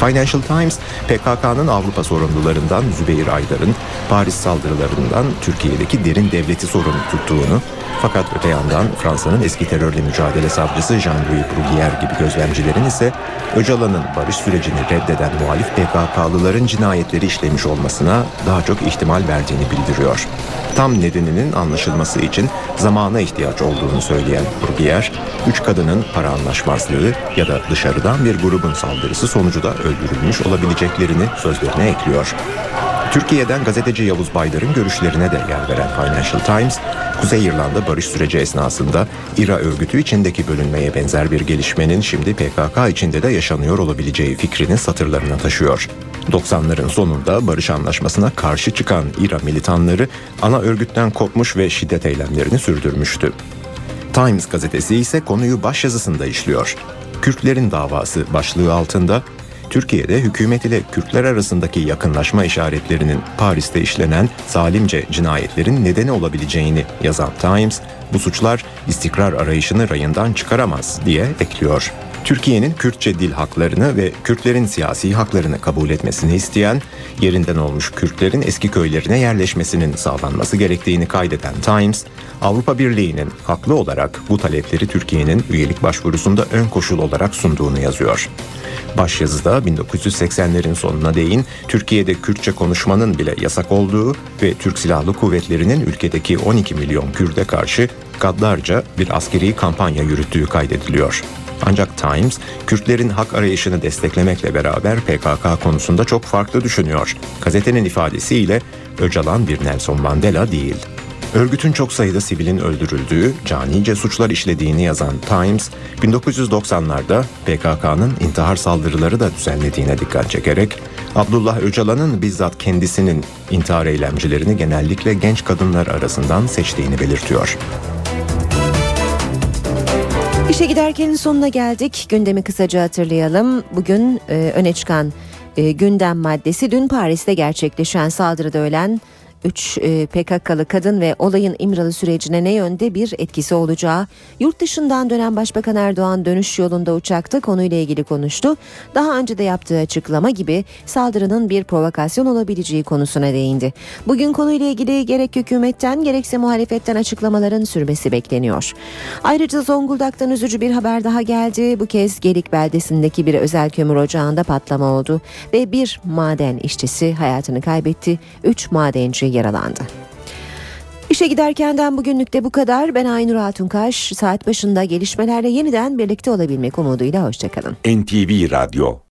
Financial Times, PKK'nın Avrupa sorumlularından Zübeyir Aydar'ın Paris saldırılarından Türkiye'deki derin devleti sorumlu tuttuğunu, fakat öte yandan Fransa'nın eski terörle mücadele savcısı Jean-Louis Bruguière gibi gözlemcilerin ise Öcalan'ın barış sürecini reddeden muhalif PKK'lıların cinayetleri işlemiş olmasına daha çok ihtimal verdiğini bildiriyor. Tam nedeninin anlaşılması için zamana ihtiyaç olduğunu söyleyen Bruguière, üç kadının para anlaşmazlığı ya da dışarıdan bir grubun saldırısı sonucu da öldürülmüş olabileceklerini sözlerine ekliyor. Türkiye'den gazeteci Yavuz Baydar'ın görüşlerine de yer veren Financial Times, Kuzey İrlanda barış süreci esnasında İRA örgütü içindeki bölünmeye benzer bir gelişmenin şimdi PKK içinde de yaşanıyor olabileceği fikrini satırlarına taşıyor. 90'ların sonunda barış anlaşmasına karşı çıkan İRA militanları ana örgütten kopmuş ve şiddet eylemlerini sürdürmüştü. Times gazetesi ise konuyu başyazısında işliyor. Kürtlerin davası başlığı altında Türkiye'de hükümet ile Kürtler arasındaki yakınlaşma işaretlerinin Paris'te işlenen zalimce cinayetlerin nedeni olabileceğini yazan Times, bu suçlar istikrar arayışını rayından çıkaramaz diye ekliyor. Türkiye'nin Kürtçe dil haklarını ve Kürtlerin siyasi haklarını kabul etmesini isteyen, yerinden olmuş Kürtlerin eski köylerine yerleşmesinin sağlanması gerektiğini kaydeden Times, Avrupa Birliği'nin haklı olarak bu talepleri Türkiye'nin üyelik başvurusunda ön koşul olarak sunduğunu yazıyor. Başyazıda 1980'lerin sonuna değin Türkiye'de Kürtçe konuşmanın bile yasak olduğu ve Türk Silahlı Kuvvetleri'nin ülkedeki 12 milyon Kürt'e karşı gaddarca bir askeri kampanya yürüttüğü kaydediliyor. Ancak Times, Kürtlerin hak arayışını desteklemekle beraber PKK konusunda çok farklı düşünüyor. Gazetenin ifadesiyle Öcalan bir Nelson Mandela değil. Örgütün çok sayıda sivilin öldürüldüğü, canice suçlar işlediğini yazan Times, 1990'larda PKK'nın intihar saldırıları da düzenlediğine dikkat çekerek, Abdullah Öcalan'ın bizzat kendisinin intihar eylemcilerini genellikle genç kadınlar arasından seçtiğini belirtiyor. İşe giderkenin sonuna geldik. Gündemi kısaca hatırlayalım. Bugün e, öne çıkan e, gündem maddesi dün Paris'te gerçekleşen saldırıda ölen 3 PKK'lı kadın ve olayın İmralı sürecine ne yönde bir etkisi olacağı. Yurt dışından dönen Başbakan Erdoğan dönüş yolunda uçakta konuyla ilgili konuştu. Daha önce de yaptığı açıklama gibi saldırının bir provokasyon olabileceği konusuna değindi. Bugün konuyla ilgili gerek hükümetten gerekse muhalefetten açıklamaların sürmesi bekleniyor. Ayrıca Zonguldak'tan üzücü bir haber daha geldi. Bu kez Gelik beldesindeki bir özel kömür ocağında patlama oldu ve bir maden işçisi hayatını kaybetti. 3 madenci yaralandı. İşe giderkenden bugünlük de bu kadar. Ben Aynur Altunkaş. Saat başında gelişmelerle yeniden birlikte olabilmek umuduyla hoşçakalın. NTV Radyo